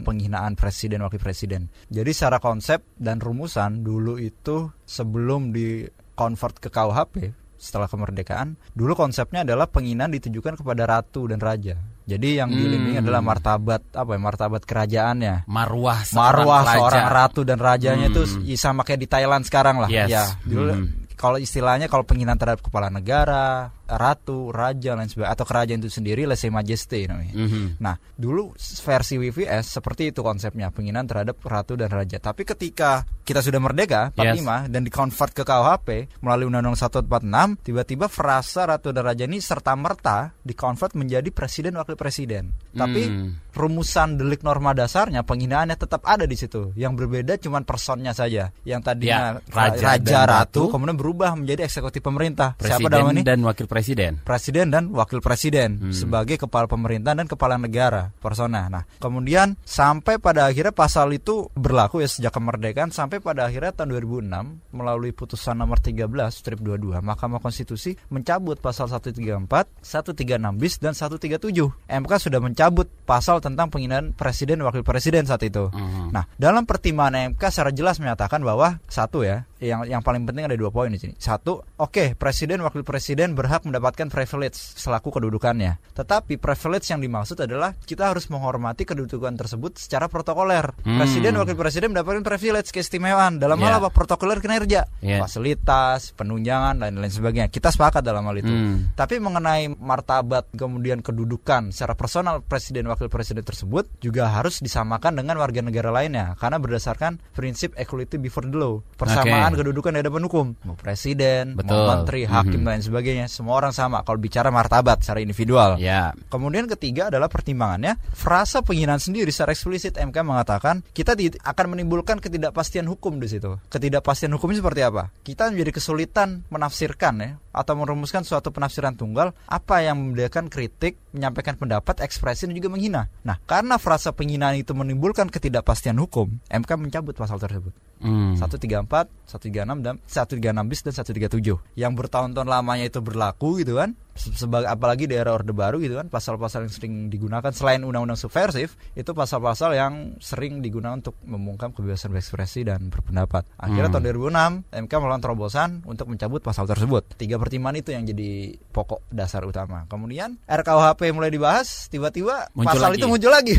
S5: penghinaan presiden wakil presiden. Jadi secara konsep dan rumusan dulu itu sebelum di convert ke KUHP setelah kemerdekaan, dulu konsepnya adalah penghinaan ditujukan kepada ratu dan raja. Jadi yang hmm. dilindungi adalah martabat apa ya martabat kerajaannya.
S2: Marwah
S5: seorang marwah raja. seorang ratu dan rajanya itu hmm. sama kayak di Thailand sekarang lah. Yes. Ya, dulu hmm. kalau istilahnya kalau penghinaan terhadap kepala negara, ratu, raja lain sebagainya atau kerajaan itu sendiri lese majesté namanya. Mm -hmm. Nah, dulu versi WVS seperti itu konsepnya penghinaan terhadap ratu dan raja. Tapi ketika kita sudah merdeka 45 yes. dan dikonvert ke KUHP melalui Undang-Undang 146, tiba-tiba frasa ratu dan raja ini serta merta dikonvert menjadi presiden wakil presiden. Tapi mm. rumusan delik norma dasarnya penghinaannya tetap ada di situ. Yang berbeda cuma personnya saja. Yang tadinya ya, raja, raja ratu, ratu kemudian berubah menjadi eksekutif pemerintah.
S2: Presiden Siapa namanya? Dan wakil presiden presiden.
S5: Presiden dan wakil presiden hmm. sebagai kepala pemerintahan dan kepala negara persona. Nah, kemudian sampai pada akhirnya pasal itu berlaku ya sejak kemerdekaan sampai pada akhirnya tahun 2006 melalui putusan nomor 13 strip 22 Mahkamah Konstitusi mencabut pasal 134, 136 bis dan 137. MK sudah mencabut pasal tentang penghinaan presiden wakil presiden saat itu. Hmm. Nah, dalam pertimbangan MK secara jelas menyatakan bahwa satu ya, yang yang paling penting ada dua poin di sini. Satu, oke, okay, presiden wakil presiden berhak mendapatkan privilege selaku kedudukannya. Tetapi privilege yang dimaksud adalah kita harus menghormati kedudukan tersebut secara protokoler. Hmm. Presiden wakil presiden mendapatkan privilege keistimewaan dalam yeah. hal apa? Protokoler kinerja, yeah. fasilitas, penunjangan dan lain sebagainya. Kita sepakat dalam hal itu. Hmm. Tapi mengenai martabat kemudian kedudukan secara personal presiden wakil presiden tersebut juga harus disamakan dengan warga negara lainnya karena berdasarkan prinsip equality before the law. Persamaan okay kedudukan di hadapan hukum mau presiden Betul. mau menteri hakim mm -hmm. dan sebagainya semua orang sama kalau bicara martabat secara individual. Yeah. kemudian ketiga adalah pertimbangannya frasa penghinaan sendiri secara eksplisit MK mengatakan kita akan menimbulkan ketidakpastian hukum di situ. Ketidakpastian hukumnya seperti apa? Kita menjadi kesulitan menafsirkan ya atau merumuskan suatu penafsiran tunggal apa yang membedakan kritik menyampaikan pendapat ekspresi dan juga menghina. Nah karena frasa penghinaan itu menimbulkan ketidakpastian hukum MK mencabut pasal tersebut hmm. 134 136 dan 136 bis dan 137 yang bertahun-tahun lamanya itu berlaku gitu kan sebagai apalagi di era orde baru gitu kan pasal-pasal yang sering digunakan selain undang-undang subversif itu pasal-pasal yang sering digunakan untuk membungkam kebebasan berekspresi dan berpendapat akhirnya hmm. tahun 2006 MK melakukan terobosan untuk mencabut pasal tersebut tiga pertimbangan itu yang jadi pokok dasar utama kemudian RKUHP mulai dibahas tiba-tiba pasal lagi. itu muncul lagi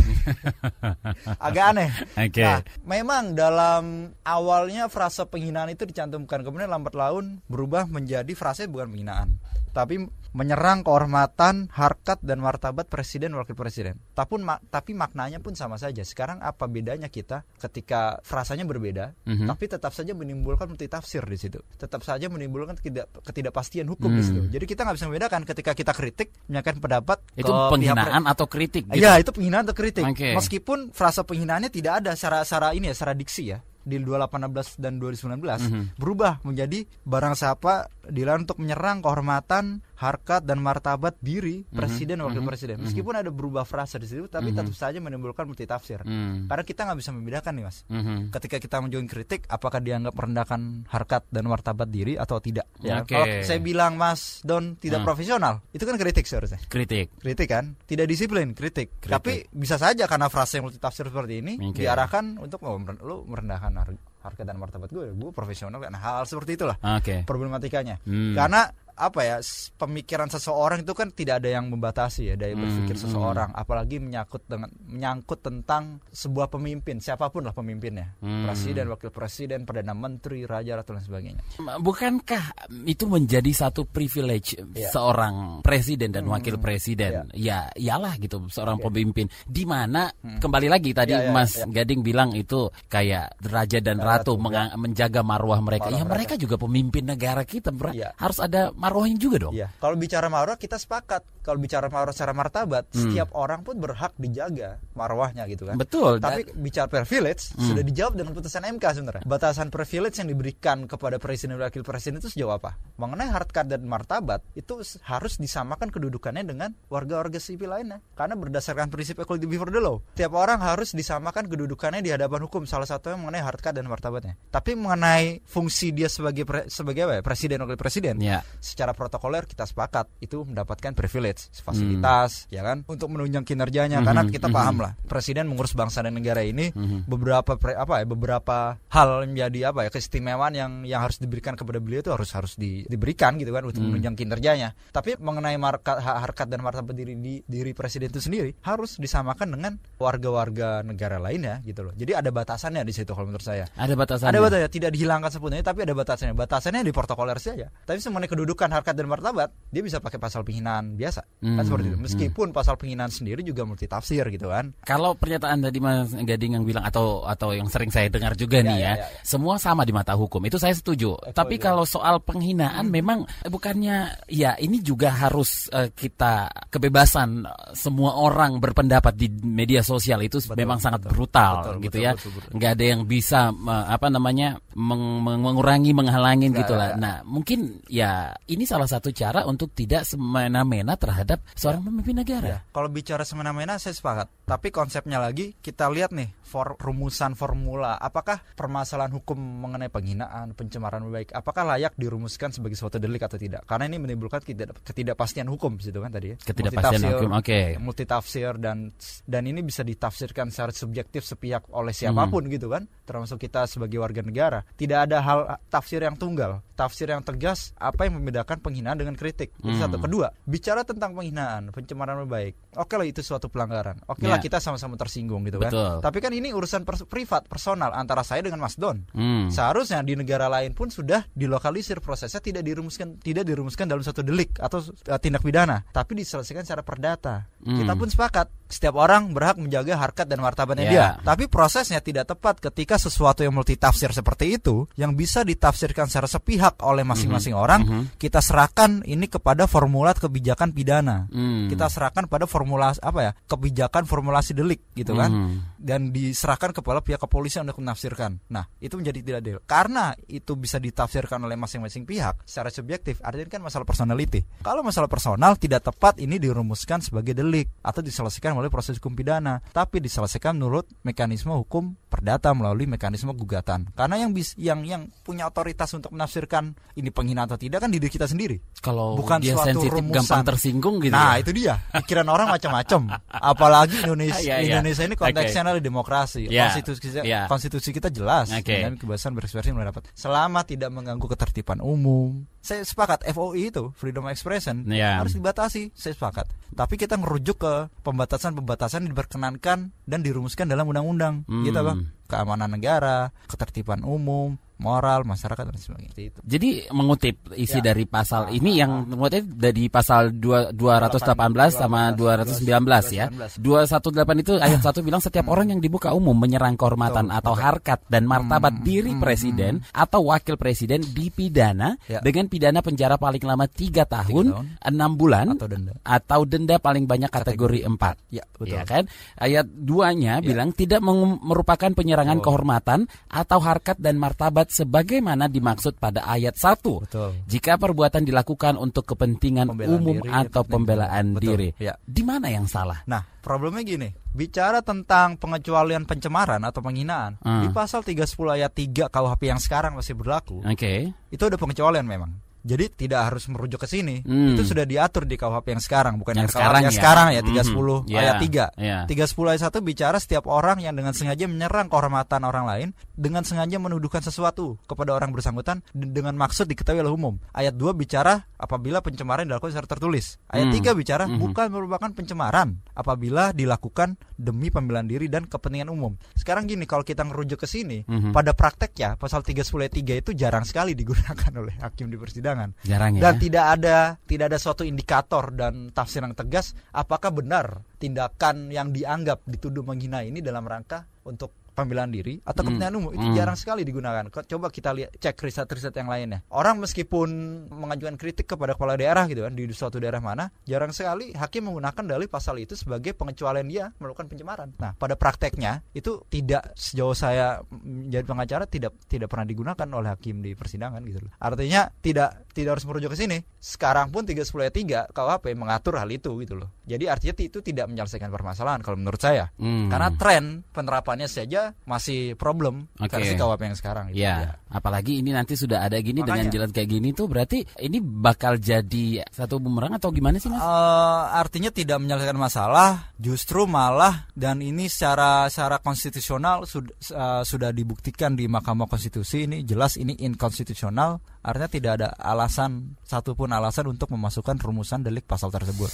S5: agak aneh okay. nah memang dalam awalnya frasa penghinaan itu dicantumkan kemudian lambat laun berubah menjadi frasa bukan penghinaan tapi menyerang kehormatan, harkat dan martabat presiden wakil presiden. Tapi ma tapi maknanya pun sama saja. Sekarang apa bedanya kita ketika frasanya berbeda, mm -hmm. tapi tetap saja menimbulkan multitafsir di situ. Tetap saja menimbulkan ketidak ketidakpastian hukum mm. di situ. Jadi kita nggak bisa membedakan ketika kita kritik menyampaikan pendapat
S2: itu penghinaan atau kritik.
S5: Gitu? Ya itu penghinaan atau kritik. Okay. Meskipun frasa penghinaannya tidak ada secara secara ini ya, secara diksi ya di 2018 dan 2019 mm -hmm. berubah menjadi barang siapa dilarang untuk menyerang kehormatan harkat dan martabat diri mhm, presiden mm -hmm. wakil mhm, presiden. Mhm. Meskipun mm -hmm. ada berubah frasa di situ, tapi mm -hmm. tetap saja menimbulkan multitafsir. Mm -hmm. Karena kita nggak bisa membedakan nih mas. Mm -hmm. Ketika kita menjauhi kritik, apakah dianggap merendahkan harkat dan martabat diri atau tidak? Ya. Okay. Kalau saya bilang mas Don tidak mm. profesional, itu kan kritik seharusnya.
S2: Kritik.
S5: Kritik kan, tidak disiplin, kritik. kritik. Tapi bisa saja karena frasa yang multitafsir seperti ini okay. diarahkan untuk oh, lu merendahkan harkat dan martabat gue, gue profesional kan hal, hal seperti itulah. Okay. Problematikanya. Hmm. Karena apa ya pemikiran seseorang itu kan tidak ada yang membatasi ya dari berpikir hmm, seseorang hmm. apalagi menyangkut dengan menyangkut tentang sebuah pemimpin siapa pun lah pemimpinnya hmm. presiden wakil presiden perdana menteri raja atau lain sebagainya
S2: bukankah itu menjadi satu privilege yeah. seorang presiden dan hmm. wakil presiden yeah. ya iyalah gitu seorang okay. pemimpin di mana hmm. kembali lagi tadi yeah, yeah, Mas yeah. Gading bilang itu kayak raja dan ratu, ratu menjaga marwah mereka marwah ya mereka. mereka juga pemimpin negara kita yeah. harus ada marwahnya juga dong. Iya.
S5: Kalau bicara marwah kita sepakat. Kalau bicara marwah secara martabat, hmm. setiap orang pun berhak dijaga marwahnya gitu kan.
S2: Betul.
S5: Tapi dan... bicara privilege hmm. sudah dijawab dengan putusan MK sebenarnya. Batasan privilege yang diberikan kepada presiden dan wakil presiden itu sejauh apa? Mengenai harkat dan martabat itu harus disamakan kedudukannya dengan warga-warga sipil lainnya. Karena berdasarkan prinsip equality before the law, tiap orang harus disamakan kedudukannya di hadapan hukum. Salah satunya mengenai harkat dan martabatnya. Tapi mengenai fungsi dia sebagai pre, sebagai apa ya? Presiden wakil presiden. Ya secara protokoler kita sepakat itu mendapatkan privilege fasilitas hmm. ya kan untuk menunjang kinerjanya hmm. karena kita hmm. paham lah presiden mengurus bangsa dan negara ini hmm. beberapa pre, apa ya beberapa hal menjadi apa ya keistimewaan yang yang harus diberikan kepada beliau itu harus harus di, diberikan gitu kan untuk hmm. menunjang kinerjanya tapi mengenai markat harkat dan martabat diri di, diri presiden itu sendiri harus disamakan dengan warga-warga negara lainnya gitu loh jadi ada batasannya di situ kalau menurut saya
S2: ada batasannya
S5: ada batasannya tidak dihilangkan sepenuhnya tapi ada batasannya batasannya di protokoler saja tapi semuanya kedudukan harkat dan martabat, dia bisa pakai pasal penghinaan biasa. Kan hmm, kan seperti itu. Meskipun hmm. pasal penghinaan sendiri juga multitafsir gitu kan.
S2: Kalau pernyataan tadi Mas Gading yang bilang atau atau yang sering saya dengar juga ya, nih ya, ya, ya, ya, semua sama di mata hukum. Itu saya setuju. Betul, Tapi ya. kalau soal penghinaan hmm. memang bukannya ya ini juga harus uh, kita kebebasan semua orang berpendapat di media sosial itu betul, memang betul, sangat brutal betul, gitu betul, ya. Betul, betul, betul. Nggak ada yang bisa uh, apa namanya meng mengurangi menghalangin gitu lah. Ya. Nah, mungkin ya ini salah satu cara untuk tidak semena-mena terhadap seorang pemimpin negara. Ya,
S5: kalau bicara semena-mena saya sepakat. Tapi konsepnya lagi kita lihat nih for, rumusan formula. Apakah permasalahan hukum mengenai penghinaan, pencemaran baik, apakah layak dirumuskan sebagai suatu delik atau tidak? Karena ini menimbulkan ketidak, ketidakpastian hukum situ kan tadi ya.
S2: Ketidakpastian hukum, oke. Okay.
S5: Multitafsir dan dan ini bisa ditafsirkan secara subjektif sepihak oleh siapa pun hmm. gitu kan, termasuk kita sebagai warga negara. Tidak ada hal tafsir yang tunggal, tafsir yang tegas apa yang membedakan penghinaan dengan kritik. Itu hmm. satu. Kedua, bicara tentang penghinaan, pencemaran baik. Oke lah itu suatu pelanggaran. Oke lah ya. kita sama-sama tersinggung gitu kan. Betul. Tapi kan ini urusan pers privat, personal antara saya dengan Mas Don. Hmm. Seharusnya di negara lain pun sudah dilokalisir prosesnya tidak dirumuskan tidak dirumuskan dalam satu delik atau uh, tindak pidana, tapi diselesaikan secara perdata. Hmm. Kita pun sepakat setiap orang berhak menjaga harkat dan martabatnya yeah. dia. Tapi prosesnya tidak tepat ketika sesuatu yang multitafsir seperti itu yang bisa ditafsirkan secara sepihak oleh masing-masing mm -hmm. orang, mm -hmm. kita serahkan ini kepada formulat kebijakan pidana. Mm. Kita serahkan pada formulasi apa ya? kebijakan formulasi delik gitu kan. Mm. Dan diserahkan kepada pihak kepolisian untuk menafsirkan. Nah, itu menjadi tidak adil. Karena itu bisa ditafsirkan oleh masing-masing pihak secara subjektif, artinya kan masalah personality. Kalau masalah personal tidak tepat ini dirumuskan sebagai delik atau diselesaikan melalui proses hukum pidana, tapi diselesaikan menurut mekanisme hukum perdata melalui mekanisme gugatan. Karena yang bis, yang yang punya otoritas untuk menafsirkan ini penghinaan atau tidak kan diri kita sendiri.
S2: Kalau bukan dia suatu sensitif rumusan. gampang tersinggung gitu.
S5: Nah, ya? itu dia. Pikiran orang macam-macam. Apalagi Indonesia yeah, yeah. Indonesia ini konteksnya adalah demokrasi. Yeah. Konstitusi kita, yeah. konstitusi kita jelas okay. kebebasan berekspresi mendapat selama tidak mengganggu ketertiban umum. Saya sepakat FOI itu freedom of expression yeah. harus dibatasi. Saya sepakat. Tapi kita merujuk ke pembatasan-pembatasan yang diperkenankan dan dirumuskan dalam undang-undang hmm. gitu bang keamanan negara ketertiban umum moral masyarakat dan sebagainya.
S2: Jadi mengutip isi
S5: Ya.
S2: dari pasal ini yang mengutip dari pasal dua- 218 sama 219 ya. 218 itu ayat 1 bilang setiap orang yang dibuka umum menyerang kehormatan
S5: Betul,
S2: atau
S5: betul.
S2: harkat dan martabat
S5: Hmm,
S2: diri
S5: hmm,
S2: presiden atau wakil presiden dipidana
S5: Ya.
S2: dengan pidana penjara paling lama 3 tahun,
S5: tahun.
S2: 6 bulan
S5: Atau denda.
S2: atau denda paling banyak kategori 4.
S5: Ya, betul.
S2: Ya kan? Ayat 2-nya
S5: Ya.
S2: bilang tidak merupakan penyerangan
S5: Betul.
S2: kehormatan atau harkat dan martabat sebagaimana dimaksud pada ayat 1.
S5: Betul.
S2: Jika perbuatan dilakukan untuk kepentingan
S5: Pembelaan
S2: umum
S5: diri,
S2: atau pembelaan.
S5: Betul,
S2: diri.
S5: ya.
S2: Di mana yang salah?
S5: Nah, problemnya gini, bicara tentang pengecualian pencemaran atau penghinaan
S2: Hmm.
S5: di pasal 310 ayat 3 KUHP yang sekarang masih berlaku,
S2: Oke.
S5: itu ada pengecualian memang. Jadi tidak harus merujuk ke sini.
S2: Hmm.
S5: Itu sudah diatur di KUHP yang sekarang, bukan
S2: Yang
S5: yang,
S2: sekarang
S5: yang
S2: ya.
S5: sekarang ya
S2: Mhm.
S5: 310
S2: Ya,
S5: ayat 3.
S2: ya.
S5: 310 ayat 1 bicara setiap orang yang dengan sengaja menyerang kehormatan orang lain dengan sengaja menuduhkan sesuatu kepada orang bersangkutan dengan maksud diketahui oleh umum. Ayat 2 bicara apabila pencemaran dilakukan secara tertulis. Ayat
S2: Hmm.
S5: 3 bicara
S2: Mhm.
S5: bukan merupakan pencemaran apabila dilakukan demi pembelaan diri dan kepentingan umum. Sekarang gini kalau kita ngerujuk ke sini,
S2: Mhm.
S5: pada prakteknya pasal 310 ayat 3 itu jarang sekali digunakan oleh hakim di persidangan
S2: Jarang ya.
S5: dan tidak ada tidak ada suatu indikator dan tafsir yang tegas apakah benar tindakan yang dianggap dituduh menghina ini dalam rangka untuk pembelaan diri atau
S2: Hmm.
S5: kepentingan umum itu
S2: Hmm.
S5: jarang sekali digunakan. Coba kita lihat cek riset-riset yang lainnya. Orang meskipun mengajukan kritik kepada kepala daerah gitu kan di suatu daerah mana, jarang sekali hakim menggunakan dalih pasal itu sebagai pengecualian dia melakukan pencemaran. Nah, pada prakteknya itu tidak sejauh saya menjadi pengacara tidak tidak pernah digunakan oleh hakim di persidangan gitu loh. Artinya tidak tidak harus merujuk ke sini. Sekarang pun 310 ayat 3 KUHP mengatur hal itu gitu loh. Jadi artinya itu tidak menyelesaikan permasalahan kalau menurut saya.
S2: Hmm.
S5: Karena tren penerapannya saja masih problem
S2: Oke.
S5: versi KUHP yang sekarang gitu.
S2: Ya, apalagi ini nanti sudah ada gini dengan
S5: Makanya.
S2: jalan kayak gini tuh berarti ini bakal jadi satu bumerang atau gimana sih Mas?
S5: Eh, artinya tidak menyelesaikan masalah, justru malah dan ini secara secara konstitusional sud- eh, sudah dibuktikan di Mahkamah Konstitusi ini jelas ini inkonstitusional. Artinya tidak ada alasan satupun alasan untuk memasukkan rumusan delik pasal tersebut.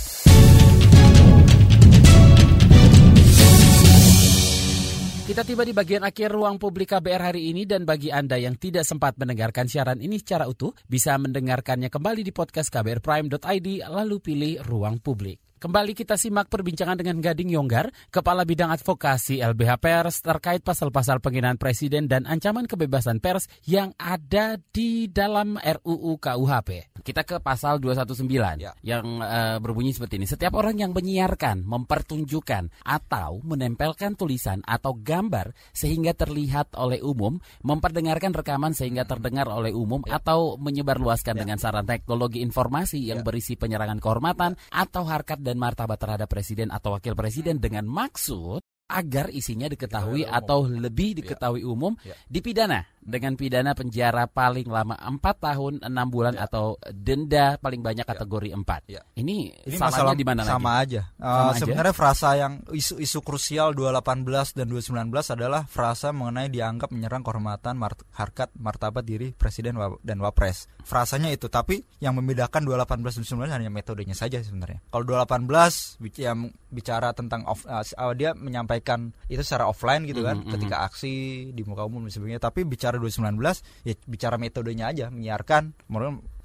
S2: Kita tiba di bagian akhir ruang publik KBR hari ini dan bagi Anda yang tidak sempat mendengarkan siaran ini secara utuh, bisa mendengarkannya kembali di podcast kbrprime.id lalu pilih ruang publik. Kembali kita simak perbincangan dengan Gading Yonggar, Kepala Bidang Advokasi LBH Pers terkait pasal-pasal penghinaan Presiden dan ancaman kebebasan pers yang ada di dalam RUU KUHP. Kita ke pasal 219
S5: Ya.
S2: yang eh, berbunyi seperti ini. Setiap orang yang menyiarkan, mempertunjukkan, atau menempelkan tulisan atau gambar sehingga terlihat oleh umum, memperdengarkan rekaman sehingga terdengar oleh umum, atau menyebarluaskan dengan saran teknologi informasi yang
S5: Ya.
S2: berisi penyerangan kehormatan atau harkat dan martabat terhadap presiden atau wakil presiden dengan maksud agar isinya diketahui atau lebih diketahui umum
S5: Ya.
S2: dipidana dengan pidana penjara paling lama 4 tahun 6 bulan
S5: Ya.
S2: atau denda paling banyak kategori 4.
S5: Ya.
S2: Ini,
S5: Ini masalah
S2: di mana
S5: sama
S2: lagi?
S5: aja. Eh,
S2: Sama aja?
S5: sebenarnya frasa yang isu-isu krusial 218 dan 219 adalah frasa mengenai dianggap menyerang kehormatan, mart- harkat, martabat diri presiden dan wapres. Frasanya itu, tapi yang membedakan 218 dan 219 hanya metodenya saja sebenarnya. Kalau 218 bic- yang bicara tentang off, eh, eh, dia menyampaikan itu secara offline gitu kan,
S2: Mhm, mhm.
S5: ketika aksi di muka umum dan sebagainya. Tapi bicara 219 ya bicara metodenya aja, menyiarkan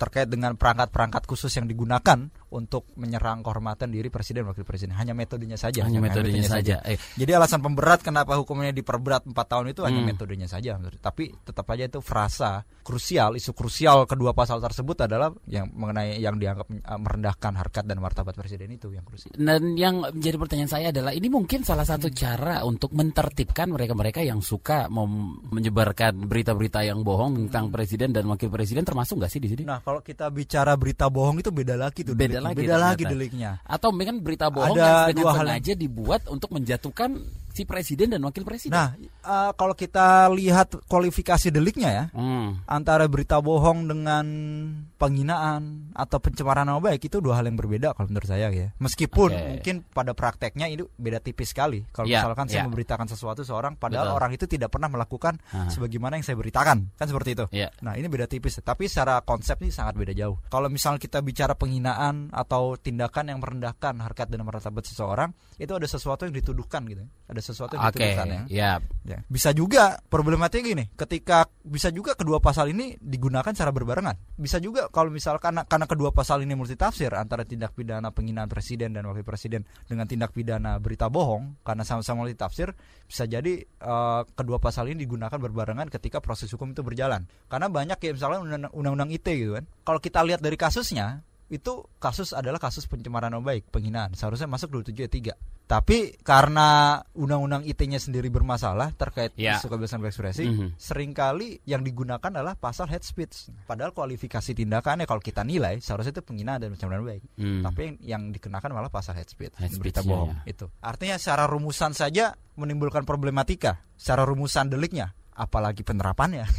S5: terkait dengan perangkat-perangkat khusus yang digunakan untuk menyerang kehormatan diri presiden wakil presiden hanya metodenya saja
S2: Hanya metodenya saja. Eh,
S5: jadi alasan pemberat kenapa hukumnya diperberat 4 tahun itu hanya
S2: Hmm.
S5: metodenya saja tapi tetap aja itu frasa krusial isu krusial kedua pasal tersebut adalah yang mengenai yang dianggap eh, merendahkan harkat dan martabat presiden itu yang krusial
S2: Dan yang menjadi pertanyaan saya adalah ini mungkin salah satu cara untuk mentertibkan mereka-mereka yang suka menyebarkan berita-berita yang bohong tentang presiden dan wakil presiden termasuk nggak sih di sini?
S5: nah kalau kita bicara berita bohong itu beda lagi tuh
S2: Beda
S5: deliknya.
S2: lagi
S5: beda lagi deliknya
S2: Atau mungkin berita bohong
S5: Ada
S2: yang dengan
S5: dua hal
S2: sengaja dibuat untuk menjatuhkan si presiden dan wakil presiden.
S5: nah eh, kalau kita lihat kualifikasi deliknya ya
S2: Hmm.
S5: antara berita bohong dengan penghinaan atau pencemaran nama baik itu dua hal yang berbeda kalau menurut saya ya. Meskipun
S2: Oke.
S5: mungkin pada prakteknya itu beda tipis sekali. Kalau
S2: Ya,
S5: misalkan saya
S2: ya.
S5: memberitakan sesuatu seorang padahal
S2: Betul.
S5: orang itu tidak pernah melakukan
S2: Aha.
S5: sebagaimana yang saya beritakan. Kan seperti itu.
S2: Ya.
S5: Nah, ini beda tipis, tapi secara konsep ini sangat beda jauh. Kalau misalnya kita bicara penghinaan atau tindakan yang merendahkan harkat dan martabat seseorang, itu ada sesuatu yang dituduhkan gitu. Ada ada sesuatu yang dituduhkan ya.
S2: ya.
S5: Ya. Bisa juga problematiknya gini, ketika bisa juga kedua pasal ini digunakan secara berbarengan. Bisa juga kalau misalkan karena, karena kedua pasal ini multitafsir antara tindak pidana penghinaan presiden dan wakil presiden dengan tindak pidana berita bohong karena sama-sama multitafsir, bisa jadi eh, kedua pasal ini digunakan berbarengan ketika proses hukum itu berjalan. Karena banyak ya misalnya undang- undang-undang ITE gitu kan. Kalau kita lihat dari kasusnya, itu kasus adalah kasus pencemaran nama baik, penghinaan. Seharusnya masuk 27 ayat 3. Tapi karena undang-undang ITE-nya sendiri bermasalah terkait
S2: Ya.
S5: isu kebebasan berekspresi,
S2: Mhm.
S5: sering kali yang digunakan adalah pasal hate speech. Padahal kualifikasi tindakannya kalau kita nilai seharusnya itu penghinaan dan pencemaran nama baik.
S2: Hmm.
S5: Tapi yang, yang dikenakan malah pasal hate speech,
S2: Hate
S5: berita
S2: speech-nya,
S5: bohong
S2: ya.
S5: itu. Artinya secara rumusan saja menimbulkan problematika. Secara rumusan deliknya, apalagi penerapannya.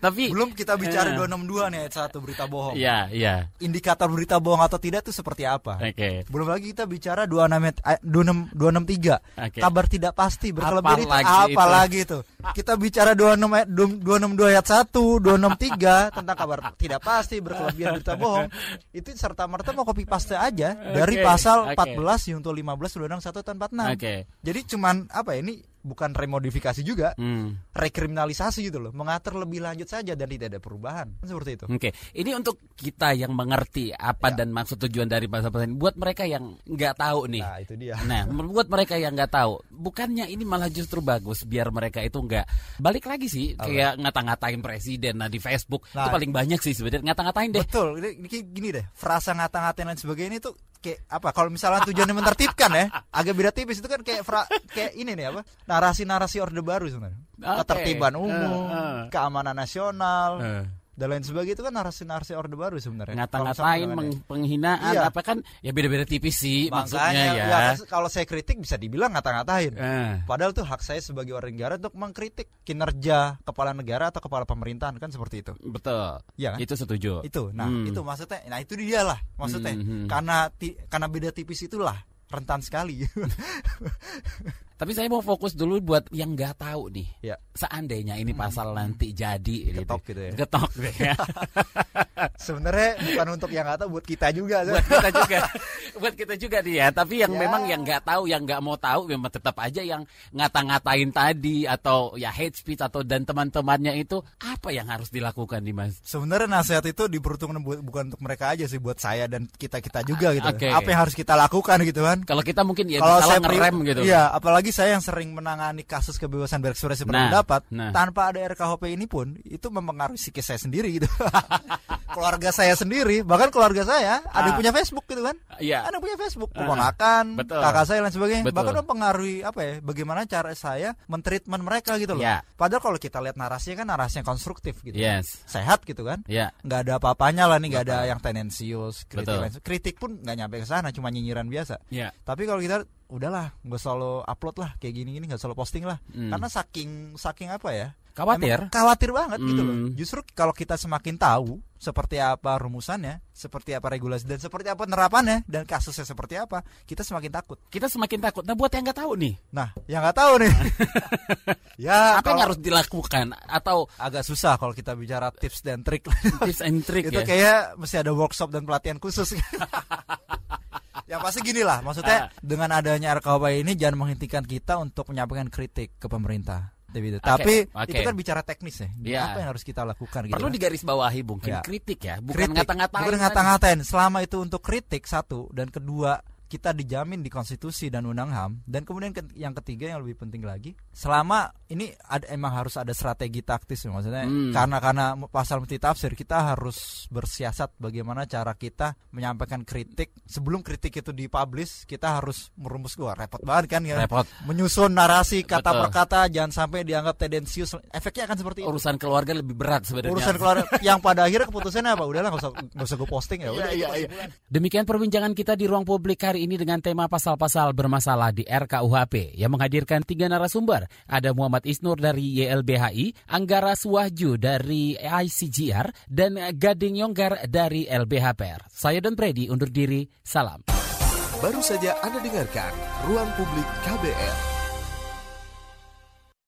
S2: Tapi
S5: Belum kita bicara
S2: Eh.
S5: 262 nih ayat 1 berita bohong.
S2: ya, ya.
S5: Indikator berita bohong atau tidak itu seperti apa?
S2: Oke.
S5: Belum lagi kita bicara 26 ayat- eh, 26 263.
S2: Oke.
S5: Kabar tidak pasti berkelebihan itu
S2: Apalagi itu.
S5: apa lagi itu? Kita bicara 26 ayat 262 ayat 1, 263 tentang kabar tidak pasti berkelebihan berita bohong. Itu serta merta mau copy paste aja dari
S2: Oke,
S5: pasal
S2: oke.
S5: 14 Yunto 15 Undang-Undang 1 tahun 46.
S2: Oke.
S5: Jadi cuman apa ya ini bukan remodifikasi juga,
S2: Hmm.
S5: rekriminalisasi gitu loh, mengatur lebih lanjut saja dan tidak ada perubahan. Seperti itu.
S2: Oke, ini untuk kita yang mengerti apa
S5: Ya.
S2: dan maksud tujuan dari pasal-pasal ini. Buat mereka yang nggak tahu nih.
S5: Nah, itu dia.
S2: Nah, buat mereka yang nggak tahu, bukannya ini malah justru bagus biar mereka itu nggak balik lagi sih kayak ngata-ngatain presiden nah di Facebook itu
S5: Nah.
S2: paling banyak sih sebenarnya ngata-ngatain deh.
S5: Betul, ini, gini deh, frasa ngata-ngatain dan sebagainya itu kayak apa? Kalau misalnya tujuannya menertibkan ya, agak beda tipis itu kan kayak fra, kayak ini nih apa? Narasi-narasi orde baru sebenarnya.
S2: Oke.
S5: Ketertiban umum,
S2: Eh, eh.
S5: keamanan nasional,
S2: Eh.
S5: dan lain sebagainya itu kan narasi-narasi orde baru sebenarnya.
S2: Ngata-ngatain meng- penghinaan
S5: Iya.
S2: apa kan ya beda-beda tipis sih maksudnya
S5: Makanya
S2: ya.
S5: ya, kalau saya kritik bisa dibilang ngata-ngatain.
S2: Eh.
S5: Padahal tuh hak saya sebagai warga negara untuk mengkritik kinerja kepala negara atau kepala pemerintahan kan seperti itu.
S2: Betul.
S5: Iya kan?
S2: Itu setuju.
S5: itu nah
S2: Hmm.
S5: itu maksudnya nah itu dia lah maksudnya
S2: Hmm, hmm.
S5: karena karena beda tipis itulah rentan sekali
S2: Tapi saya mau fokus dulu buat yang nggak tahu nih.
S5: ya
S2: Seandainya ini pasal nanti jadi
S5: Diketok gitu ya.
S2: Diketok deh ya.
S5: sebenarnya bukan untuk yang nggak tahu buat kita juga
S2: buat kita juga buat kita juga nih ya tapi yang
S5: Ya.
S2: memang yang nggak tahu yang nggak mau tahu memang tetap aja yang ngata-ngatain tadi atau ya hate speech atau dan teman-temannya itu apa yang harus dilakukan nih mas
S5: sebenarnya nasihat itu diperuntukkan bu- bukan untuk mereka aja sih buat saya dan kita kita juga gitu
S2: Oke.
S5: apa yang harus kita lakukan gitu kan
S2: kalau kita mungkin ya
S5: kalau saya
S2: ngerem gitu
S5: Iya, apalagi saya yang sering menangani kasus kebebasan berekspresi
S2: Nah,
S5: berpendapat
S2: nah.
S5: tanpa ada RKHP ini pun itu mempengaruhi psikis saya sendiri gitu. keluarga saya sendiri, bahkan keluarga saya ada yang
S2: Ah.
S5: punya Facebook gitu kan.
S2: Iya.
S5: Ada yang punya Facebook,
S2: Ah,
S5: keponakan,
S2: betul.
S5: kakak saya dan sebagainya.
S2: Betul.
S5: Bahkan mempengaruhi apa ya? Bagaimana cara saya mentreatment mereka gitu loh.
S2: Iya.
S5: Padahal kalau kita lihat narasinya kan narasi yang konstruktif gitu.
S2: yes
S5: Sehat gitu kan
S2: ya
S5: nggak ada apa-apanya lah nih nggak ada yang tendensius kritik kritik pun nggak nyampe ke sana cuma nyinyiran biasa
S2: ya
S5: tapi kalau kita udahlah nggak selalu upload lah kayak gini gini nggak selalu posting lah.
S2: Hmm.
S5: karena saking saking apa ya?
S2: Khawatir?
S5: Emang khawatir banget gitu loh.
S2: Hmm.
S5: justru kalau kita semakin tahu seperti apa rumusannya seperti apa regulasi dan seperti apa penerapannya dan kasusnya seperti apa kita semakin takut.
S2: Kita semakin takut. Nah buat yang nggak tahu nih.
S5: Nah yang nggak tahu nih. Ya
S2: apa yang
S5: kalau-
S2: harus dilakukan? Atau
S5: agak susah kalau kita bicara tips dan trik.
S2: Tips and trick
S5: itu
S2: ya?
S5: kayak mesti ada workshop dan pelatihan khusus yang pasti gini lah maksudnya
S2: Ah.
S5: dengan adanya RKUHP ini jangan menghentikan kita untuk menyampaikan kritik ke pemerintah Gitu.
S2: Oke,
S5: tapi
S2: oke.
S5: itu kan bicara teknis ya
S2: Iya.
S5: apa yang harus kita lakukan gitu
S2: perlu
S5: kan?
S2: digarisbawahi mungkin
S5: Ya.
S2: kritik ya bukan ngata-ngatain
S5: bukan ngata-ngatain selama itu untuk kritik satu dan kedua kita dijamin di konstitusi dan undang ham. Dan kemudian ke- yang ketiga yang lebih penting lagi selama ini ada emang harus ada strategi taktis ya, maksudnya
S2: Hmm.
S5: karena karena pasal multi tafsir kita harus bersiasat bagaimana cara kita menyampaikan kritik. Sebelum kritik itu dipublish kita harus merumus gua. Repot banget kan ya.
S2: Repot.
S5: Menyusun narasi kata
S2: Betul.
S5: per kata jangan sampai dianggap tendensius. Efeknya akan seperti itu.
S2: Urusan keluarga lebih berat sebenarnya.
S5: Urusan keluarga. Yang pada akhirnya keputusannya apa? Udahlah nggak usah nggak usah gue posting ya udah.
S2: Iya,
S5: itu
S2: iya,
S5: kesimpulan.
S2: Demikian perbincangan kita di ruang publik hari ini dengan tema pasal-pasal bermasalah di RKUHP yang menghadirkan tiga narasumber. Ada Muhammad Isnur dari YLBHI, Anggara Suwahju dari ICGR, dan Gading Yonggar dari LBHPR. Saya Don Predi undur diri, salam.
S1: Baru saja Anda dengarkan Ruang Publik KBR.